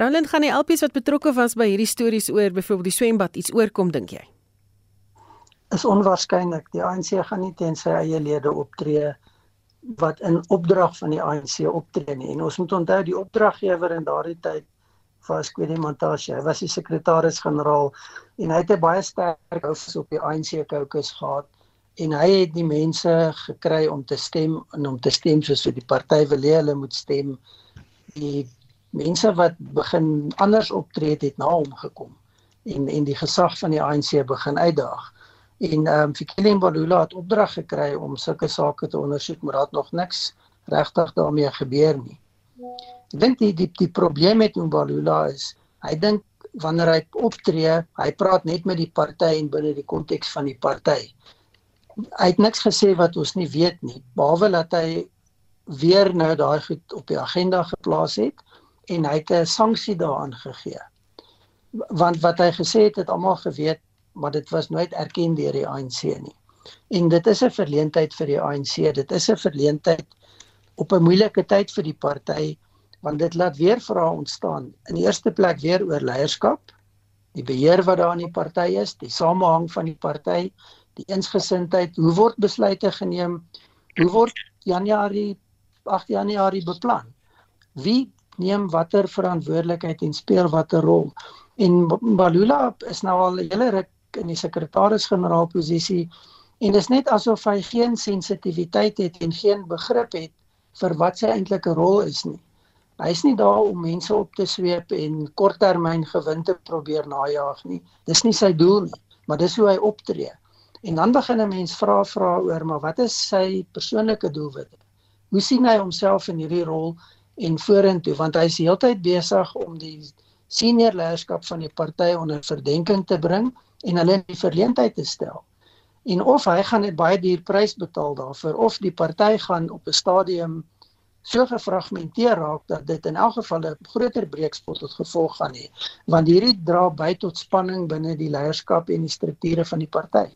Roland gaan die alpies wat betrokke was by hierdie stories oor byvoorbeeld die swembad iets oorkom dink jy? Is onwaarskynlik. Die ANC gaan nie teen sy eie lede optree wat in opdrag van die ANC optree nie. En ons moet onthou die opdraggewer in daardie tyd was Kwedi Montashe. Hy was die sekretaris-generaal en hy het 'n baie sterk hou op die ANC caucus gehad en hy het die mense gekry om te stem en om te stem soos wat die party wil hê hulle moet stem. Die mense wat begin anders optree het, het na hom gekom en en die gesag van die ANC begin uitdaag en ehm um, Fikile Mbalula het opdrag gekry om sulke sake te ondersoek maar daar het nog niks regtig daarmee gebeur nie. Ek dink die die die probleem met Mbalula is hy dink wanneer hy optree, hy praat net met die party en binne die konteks van die party. Hy het niks gesê wat ons nie weet nie, behalwe dat hy weer nou daai goed op die agenda geplaas het en hy het 'n sanksie daaraan gegee. Want wat hy gesê het, het almal geweet maar dit was nooit erken deur die ANC nie. En dit is 'n verleentheid vir die ANC. Dit is 'n verleentheid op 'n moeilike tyd vir die party want dit laat weer vrae ontstaan. In die eerste plek weer oor leierskap, die beheer wat daar in die party is, die samehang van die party, die eensgesindheid, hoe word besluite geneem? Hoe word Januarie 8 Januarie beplan? Wie neem watter verantwoordelikheid en speel watter rol? En Balula is nou al 'n hele ruk in die sekretaris-generaal posisie en dit is net asof hy geen sensitiwiteit het en geen begrip het vir wat sy eintlike rol is nie. Hy is nie daar om mense op te sweep en korttermyn gewin te probeer najag nie. Dis nie sy doel nie, maar dis hoe hy optree. En dan begin 'n mens vra vra oor maar wat is sy persoonlike doelwitte? Hoe sien hy homself in hierdie rol en vorentoe want hy is heeltyd besig om die senior leierskap van die party onder verdenking te bring en hulle in die verleentheid te stel. En of hy gaan net baie duur prys betaal daarvoor of die party gaan op 'n stadium so gefragmenteer raak dat dit in elk geval 'n groter breekspot tot gevolg gaan hê want hierdie dra by tot spanning binne die leierskap en die strukture van die party.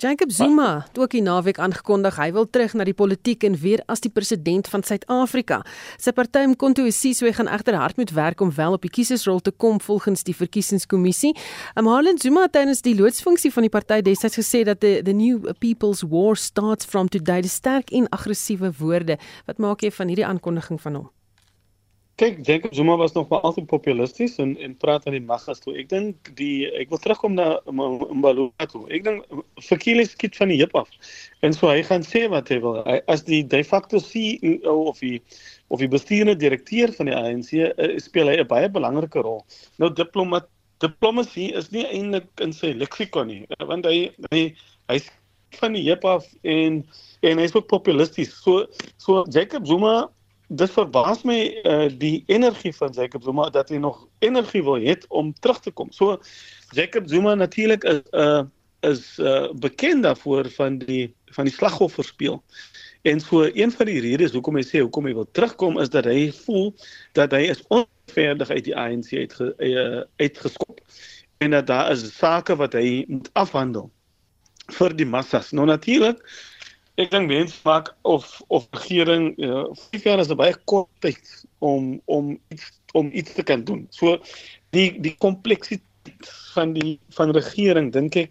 Jacob Zuma het ook die naweek aangekondig hy wil terug na die politiek en weer as die president van Suid-Afrika. Sy party Mkhonto weSizwe gaan egter hard moet werk om wel op die kiesersrol te kom volgens die verkiesingskommissie. Amhalen Zuma het tydens die loodsfunksie van die party destyds gesê dat the, the new people's war starts from today. Dis sterk en aggressiewe woorde. Wat maak jy van hierdie aankondiging van hom? Kyk, Jacob Zuma was nog maar altyd populisties en en praat aan die maggas toe. Ek dink die ek wil terugkom na Mbalula toe. Ek dink Fikile skiet van die heup af. En so hy gaan sê wat hy wil. Hy, as die de facto CEO of die of die bestuurende direkteur van die ANC uh, eh, speel hy 'n baie belangrike rol. Nou diplomat diplomatie is nie eintlik in sy leksikon nie, want hy hy hy van die heup af en en hy's ook populisties. So so Jacob Zuma dit verbaas my uh, die energie van Jacob Zuma dat hy nog energie wil hê om terug te kom. So Jacob Zuma natuurlik is uh is uh bekend daarvoor van die van die slagofferspeel. En so een van die redes hoekom hy sê hoekom hy wil terugkom is dat hy voel dat hy is onverdig uit die ANC uit uh, uitgeskop en dat daar is sake wat hy moet afhandel vir die massas. Nou natuurlik ek dink mense maak of of regering ja, 5 jaar is 'n baie kort tyd om om iets om iets te kan doen. So die die kompleksiteit van die van regering dink ek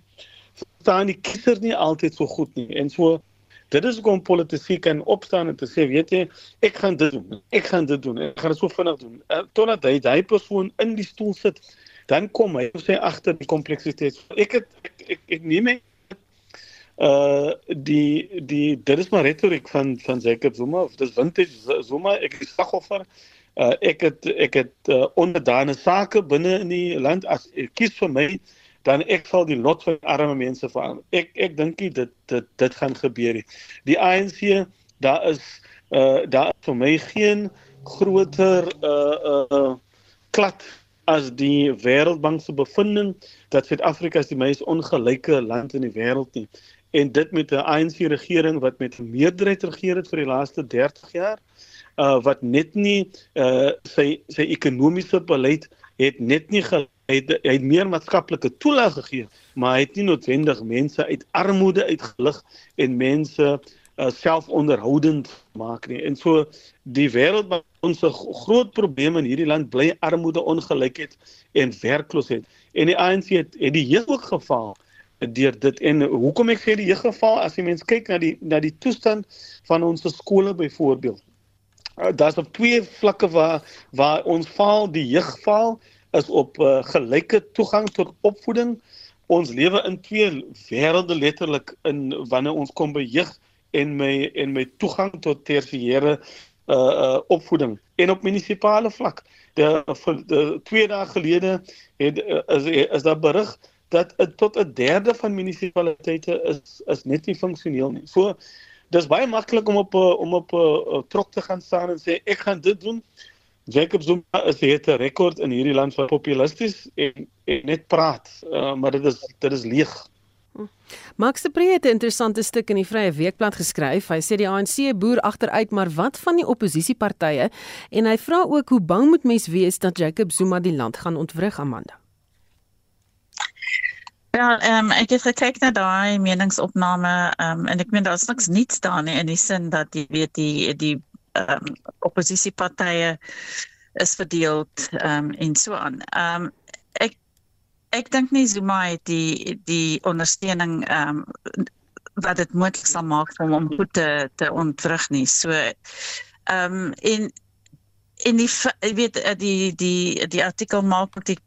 staan die kiezer nie altyd so goed nie. En so dit is hoekom politici kan opstaan en te sê, weet jy, ek gaan dit doen. Ek gaan dit doen. Ek gaan dit so vinnig doen. Uh, totdat hy daai persoon in die stoel sit, dan kom hy sê agter die kompleksiteit. Ek het ek, ek, ek neem my uh die die dit is maar retoriek van van Jacob Zuma dis vintage Zuma. Ek is slagoffer uh ek het ek het uh, onderdane sake binne in die land. As ek kies vir my dan ek sal die lot van arme mense verander. Ek ek dink dit dit dit gaan gebeur die ANC daar is uh daar is vir my geen groter uh uh klad as die wêreldbank se bevinding dat Suid-Afrika is die mees ongelyke land in die wêreld nie en dit met 'n ANC regering wat met 'n meerderheid regeer het vir die laaste 30 jaar uh wat net nie uh sy sy ekonomiese beleid het net nie hy het, hy het meer maatskaplike toelaag gegee maar hy het nie noodwendig mense uit armoede uitgelig en mense uh, selfonderhoudend maak nie. En so die wêreld ons groot probleme in hierdie land bly armoede ongelykheid en werkloosheid. En die ANC het, het die jeug ook gefaal deur dit en hoekom ek sê die jeuggeval as jy mens kyk na die na die toestand van ons skole byvoorbeeld uh, daar's op twee vlakke waar waar ons faal die jeugval is op uh, gelyke toegang tot opvoeding. Ons lewe in twee wêrelde letterlik in wanneer ons kom by jeug en my en my toegang tot tersiêre uh, uh opvoeding. En op munisipale vlak de, de twee dae gelede het is is daar berig dat uh, tot 'n derde van munisipaliteite is is net nie funksioneel nie. So dis baie maklik om op uh, om op 'n uh, uh, trok te gaan staan en sê ek gaan dit doen. Jacob Zuma is het 'n rekord in hierdie land van populisties en, en net praat, uh, maar dit is dit is leeg. Max de Pre het 'n interessante stuk in die Vrye Weekblad geskryf. Hy sê die ANC boer agteruit, maar wat van die oppositiepartye? En hy vra ook hoe bang moet mens wees dat Jacob Zuma die land gaan ontwrig, Amanda? Ja, ehm um, ek het gekyk na daai meningsopname ehm um, en ek meen daar's niks niets daar nie in die sin dat jy weet die die ehm um, oppositiepartye is verdeel ehm um, en so aan. Ehm um, ek ek dink nie Zuma het die die ondersteuning ehm um, wat dit moontlik sal maak om hom goed te te ontwrig nie. So ehm um, en en die jy weet die die die artikel maak ook die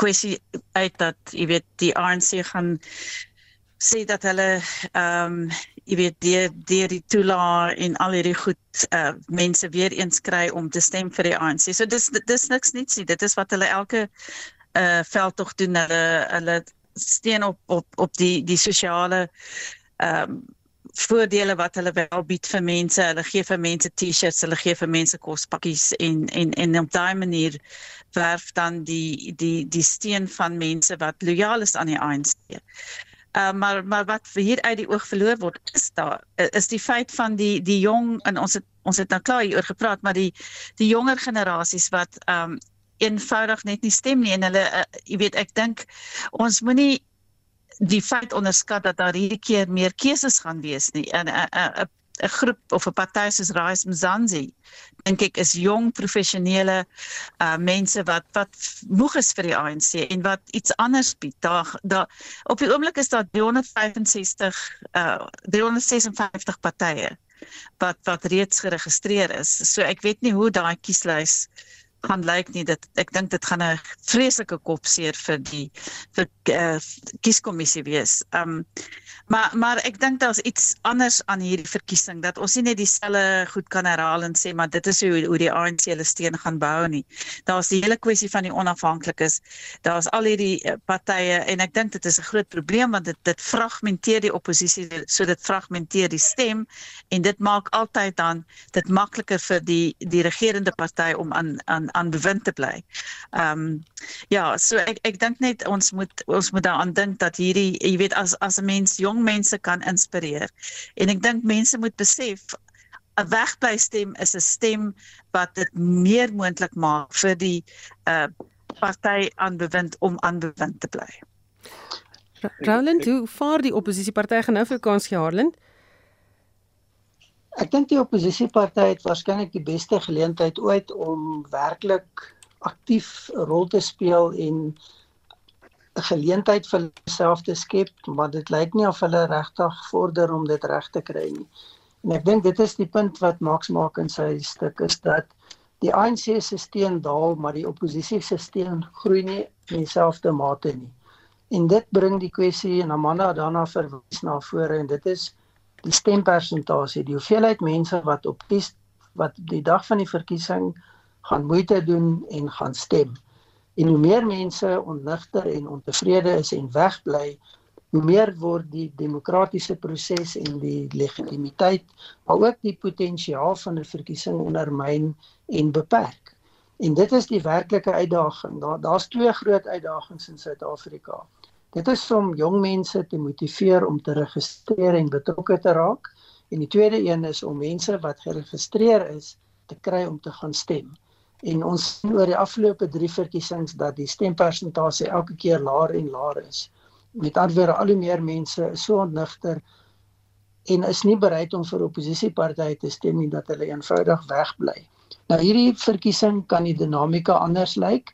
kwessie uit dat jy weet die ANC gaan sê dat hulle ehm um, jy weet die die die toelaar en al hierdie goed uh, mense weer eens kry om te stem vir die ANC. So dis dis niks niets nie. Dit is wat hulle elke uh veld tog doen hulle hulle steen op op op die die sosiale ehm um, voordele wat hulle wel bied vir mense. Hulle gee vir mense T-shirts, hulle gee vir mense kospakkies en en en op daai manier werf dan die die die steen van mense wat lojaal is aan die ANC. Uh, maar maar wat hier uit die oog verloor word is daar is die feit van die die jong en ons het ons het nou klaar hieroor gepraat maar die die jonger generasies wat um eenvoudig net nie stem nie en hulle uh, jy weet ek dink ons moenie die feit onderskat dat daar hierdie keer meer keuses gaan wees nie. En 'n 'n 'n groep of 'n party soos Rise Mzansi dink ek is jong professionele uh mense wat wat moeg is vir die ANC en wat iets anders bied. Daar daar op die oomblik is daar 365 uh 356 partye wat wat reeds geregistreer is. So ek weet nie hoe daai kieslys gaan lyk nie dit ek dink dit gaan 'n vreeslike kopseer vir die vir uh, kieskommissie wees. Um maar maar ek dink daar's iets anders aan hierdie verkiesing dat ons nie net dieselfde goed kan herhaal en sê maar dit is hoe hoe die ANC hulle steen gaan bou nie. Daar's die hele kwessie van die onafhanklikes. Daar's al hierdie uh, partye en ek dink dit is 'n groot probleem want dit dit fragmenteer die oppositie so dit fragmenteer die stem en dit maak altyd dan dit makliker vir die die regerende party om aan aan aan bewind te bly. Ehm um, ja, so ek ek dink net ons moet ons moet daaraan dink dat hierdie jy weet as as 'n mens jong mense kan inspireer en ek dink mense moet besef 'n wegbly stem is 'n stem wat dit meer moontlik maak vir die uh party aan bewind om aan bewind te bly. Roland, hoe vaar die oppositiepartye gaan nou vir kans gee Harland? Ek dink die oppositieparty het waarskynlik die beste geleentheid ooit om werklik aktief 'n rol te speel en 'n geleentheid vir homself te skep, maar dit lyk nie of hulle regtig vorder om dit reg te kry nie. En ek dink dit is die punt wat Max maak in sy stuk is dat die ANC se steun daal, maar die oppositie se steun groei nie in dieselfde mate nie. En dit bring die kwessie en Amanda daarna verwys na vore en dit is die stempersentasie, die hoeveelheid mense wat op die wat die dag van die verkiesing gaan moeite doen en gaan stem. En hoe meer mense onnigter en ontevrede is en wegbly, hoe meer word die demokratiese proses en die legitimiteit, maar ook die potensiaal van 'n verkiesing ondermyn en beperk. En dit is die werklike uitdaging. Daar daar's twee groot uitdagings in Suid-Afrika. Dit is om jong mense te motiveer om te registreer en betrokke te raak en die tweede een is om mense wat geregistreer is te kry om te gaan stem. En ons sien oor die afgelope 3 verkiesings dat die stempersentasie elke keer laer en laer is. Met ander woorde, al hoe meer mense is so ontnigter en is nie bereid om vir oppositiepartye te stem nie dat hulle eenvoudig wegbly. Nou hierdie verkiesing kan die dinamika anders lyk.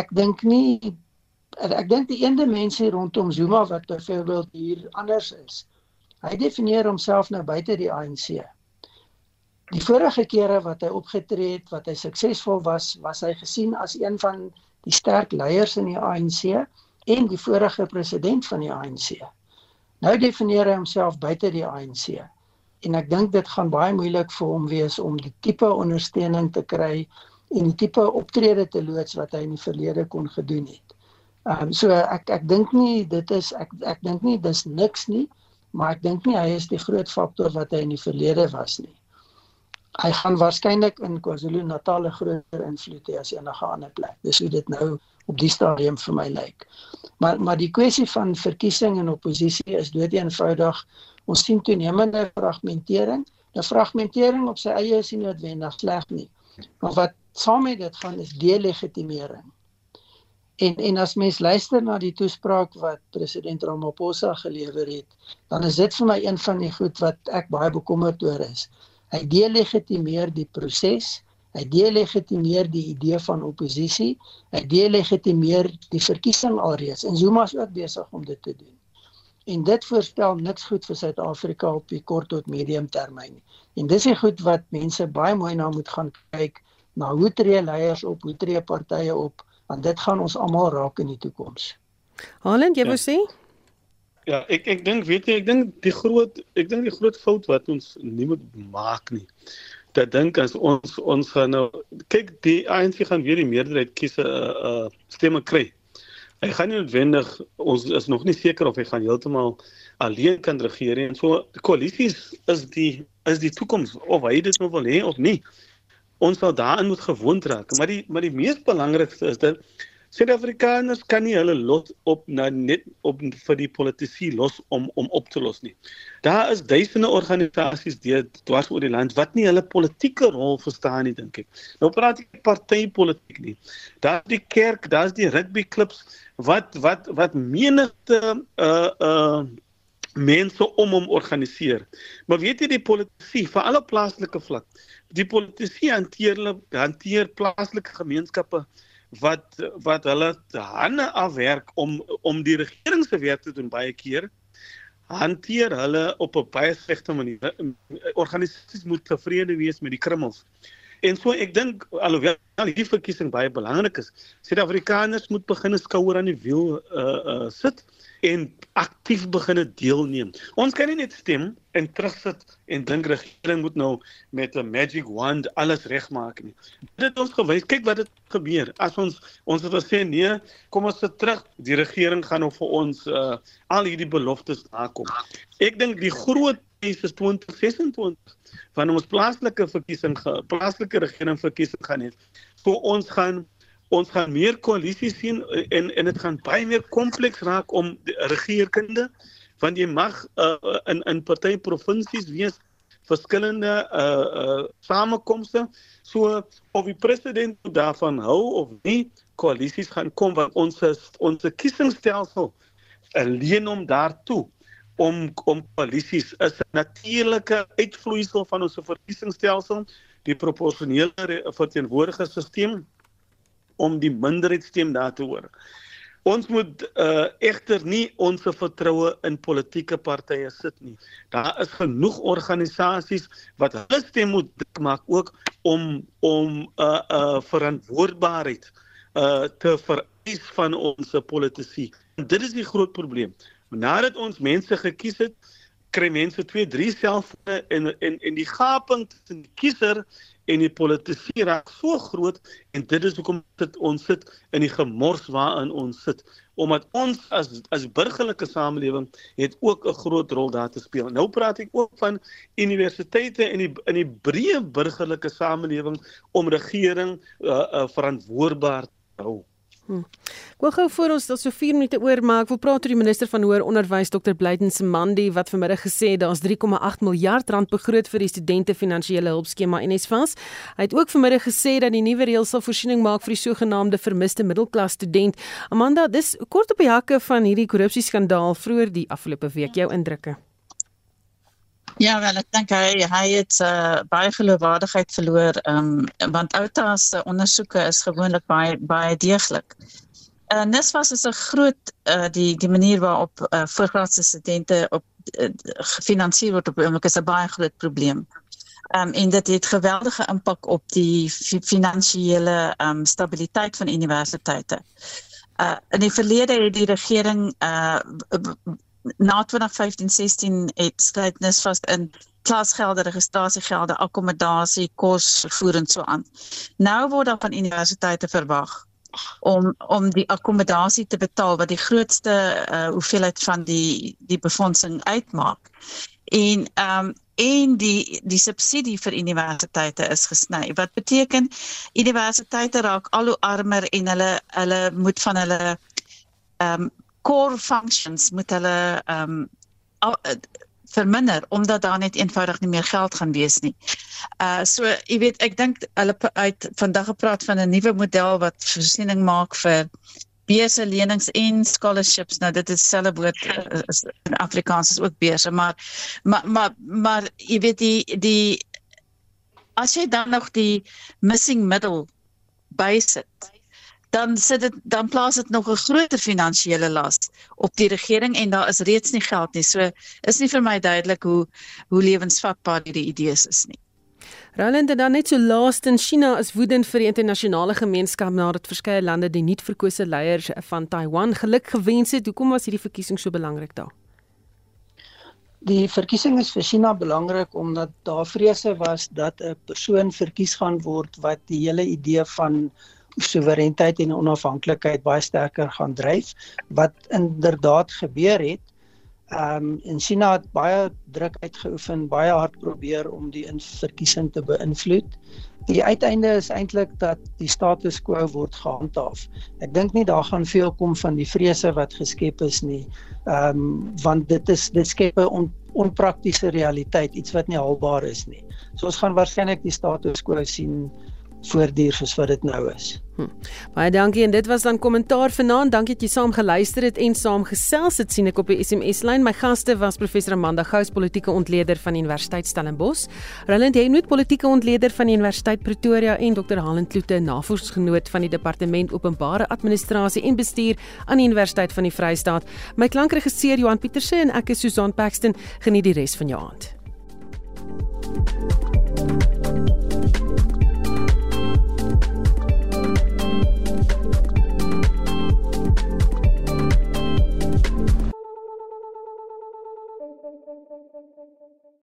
Ek dink nie ek dink die eende mense rondom Zuma wat byvoorbeeld hier anders is. Hy definieer homself nou buite die ANC. Die vorige kere wat hy opgetree het, wat hy suksesvol was, was hy gesien as een van die sterk leiers in die ANC en die vorige president van die ANC. Nou definieer hy homself buite die ANC. En ek dink dit gaan baie moeilik vir hom wees om die tipe ondersteuning te kry en die tipe optrede te loods wat hy in die verlede kon gedoen het. Ehm um, so ek ek dink nie dit is ek ek dink nie dis niks nie, maar ek dink nie hy is die groot faktor wat hy in die verlede was nie. Hy gaan waarskynlik in KwaZulu-Natal 'n groter invloed hê as enige ander plek. Dis hoe dit nou op die stadium vir my lyk. Maar maar die kwessie van verkiesing en oppositie is dood eenvoudig. Ons sien toenemende fragmentering. 'n Fragmentering op sy eie is nie noodwendig sleg nie. Maar wat saam met dit gaan is delegitimering. En en as mens luister na die toespraak wat president Ramaphosa gelewer het, dan is dit vir my een van die goed wat ek baie bekommerd oor is. Hy delegitimeer die proses, hy delegitimeer die idee van oppositie, hy delegitimeer die verkiesing alreeds en Zuma is ook besig om dit te doen. En dit voorspel niks goed vir Suid-Afrika op die kort tot medium termyn nie. En dis die goed wat mense baie mooi na moet gaan kyk na hoe tree leiers op, hoe tree partye op want dit gaan ons almal raak in die toekoms. Haaland, jy ja. wou sê? Ja, ek ek dink weet jy, ek dink die groot ek dink die groot fout wat ons nie moet maak nie. Dat dink as ons ons gaan nou kyk die ANC gaan weer die meerderheid kies 'n uh, uh, stemme kry. Hy gaan nie noodwendig ons is nog nie seker of hy gaan heeltemal alleen kan regeer en so koalisies is die is die toekoms of hy dit nou wil hê of nie ons sal daarin moet gewoond raak. Maar die maar die mees belangrikste is dat Suid-Afrikaners kan nie hulle lot op na net op vir die politici los om om op te los nie. Daar is duisende organisasies deur dwars oor die land wat nie hulle politieke rol verstaan nie dink ek. Nou praat ek partytetiek nie. Daar die kerk, daar's die rugby klubs wat wat wat menigte uh uh mense om hom organiseer. Maar weet jy die politici vir alle plaaslike vlak die politici hanteer hulle hanteer plaaslike gemeenskappe wat wat hulle hande afwerk om om die regering se werk te doen. Baie keer hanteer hulle op 'n baie slegte manier. Organisasies moet tevrede wees met die krummels en so ek dink alhoewel hierdie verkiesing baie belangrik is Suid-Afrikaners moet begin skouer aan die wiel uh, uh, sit en aktief begine deelneem. Ons kan nie net stem en terugsit en dink regering moet nou met 'n magic wand alles regmaak nie. Dit het ons gewys, kyk wat het gebeur. As ons ons het gesê nee, kom ons sit terug, die regering gaan nou vir ons uh, al hierdie beloftes nakom. Ek dink die groot is 2026 van ons plaaslike verkiesing, plaaslike regering verkiesing gaan hê. So ons gaan ons gaan meer koalisies sien eh, en en dit gaan baie meer kompleks raak om regeringskunde want jy mag uh, in in party provinsies wees verskillende uh uh samekomste so of die president daarvan hou of nie koalisies gaan kom want ons ons kiesingsstelsel alleen om daartoe om om koalisies is 'n natuurlike uitvloeisel van ons verkiesingsstelsel, die proporsionele verteenwoordigingsstelsel om die minderheidsstem daar te hoor. Ons moet uh, egter nie ons vertroue in politieke partye sit nie. Daar is genoeg organisasies wat hulle stem moet maak ook om om 'n uh, uh, verantwoordbaarheid uh, te vereis van ons politici. En dit is die groot probleem. Nadat ons mense gekies het, kry mense 2, 3 selfone en en en die gaping tussen die kiezer en die politici raak so groot en dit is hoekom dit ons sit in die gemors waarin ons sit omdat ons as as burgerlike samelewing het ook 'n groot rol daar te speel. Nou praat ek ook van universiteite in die in die breë burgerlike samelewing om regering uh, uh, verantwoordbaar te hou. Hm. Ek gou voor ons dat so 4 minute oor maar ek wil praat oor die minister van hoër onderwys Dr. Blyden Semandi wat vanmiddag gesê het daar's 3,8 miljard rand begroot vir die studente finansiële hulpskema NSFAS. Hy het ook vanmiddag gesê dat die nuwe reëls sal voorsiening maak vir die sogenaamde vermiste middelklas student. Amanda, dis kort op die hakke van hierdie korrupsieskandaal vroeër die afgelope week jou indrukke. Ja, wel ek dink hy hy het uh, baie geloofwaardigheid verloor um, want Outa se ondersoeke is gewoonlik baie baie deeglik. En uh, Nesvas is 'n groot uh, die die manier waarop uh, voorgraadse studente op uh, gefinansier word op oomblik is 'n baie groot probleem. Um, en dit het geweldige impak op die finansiële um, stabiliteit van universiteite. Uh, in die verlede het die regering na 2015-16 het strydnis vas in klasgelde, registrasiegelde, akkommodasie, kos, vervoer en so aan. Nou word daar van universiteite verwag om om die akkommodasie te betaal wat die grootste uh, hoeveelheid van die die befondsing uitmaak. En ehm um, en die die subsidie vir universiteite is gesny. Wat beteken universiteite raak al hoe armer en hulle hulle moet van hulle ehm um, core functions moet hulle ehm um, verminder omdat daar net eenvoudig nie meer geld gaan wees nie. Uh so jy weet ek dink hulle uit vandag gepraat van 'n nuwe model wat voorsiening maak vir beurse lenings en scholarships. Nou dit is selfe woord uh, in Afrikaans is ook beurse, maar maar maar maar jy weet die die as jy dan nog die missing middle bysit dan sit dit dan plaas dit nog 'n groter finansiële las op die regering en daar is reeds nie geld nie. So is nie vir my duidelik hoe hoe lewensvatbaar hierdie idees is nie. Roland dan net so laaste in China is woedend vir die internasionale gemeenskap nadat verskeie lande die nuutverkose leiers van Taiwan geluk gewens het. Hoekom was hierdie verkiesing so belangrik daar? Die verkiesing is vir China belangrik omdat daar vrese was dat 'n persoon verkies gaan word wat die hele idee van soewereiniteit en onafhanklikheid baie sterker gaan dryf wat inderdaad gebeur het. Ehm um, en China het baie druk uitgeoefen, baie hard probeer om die verkiesing te beïnvloed. Die uiteinde is eintlik dat die status quo word gehandhaaf. Ek dink nie daar gaan veel kom van die vrese wat geskep is nie. Ehm um, want dit is dit skep 'n on, onpraktiese realiteit, iets wat nie haalbaar is nie. So ons gaan waarskynlik die status quo sien voortduur soos wat dit nou is. Hm. Baie dankie en dit was dan kommentaar vanaand. Dankie dat jy saam geluister het en saam gesels het sien ek op die SMS lyn. My gaste was professor Amanda Gous, politieke ontleder van Universiteit Stellenbosch, Roland Henoot, politieke ontleder van Universiteit Pretoria en Dr. Helen Kloete, navorsingsgenoot van die Departement Openbare Administrasie en Bestuur aan die Universiteit van die Vrystaat. My klankregisseur Johan Pieterse en ek is Susan Paxton. Geniet die res van jou aand.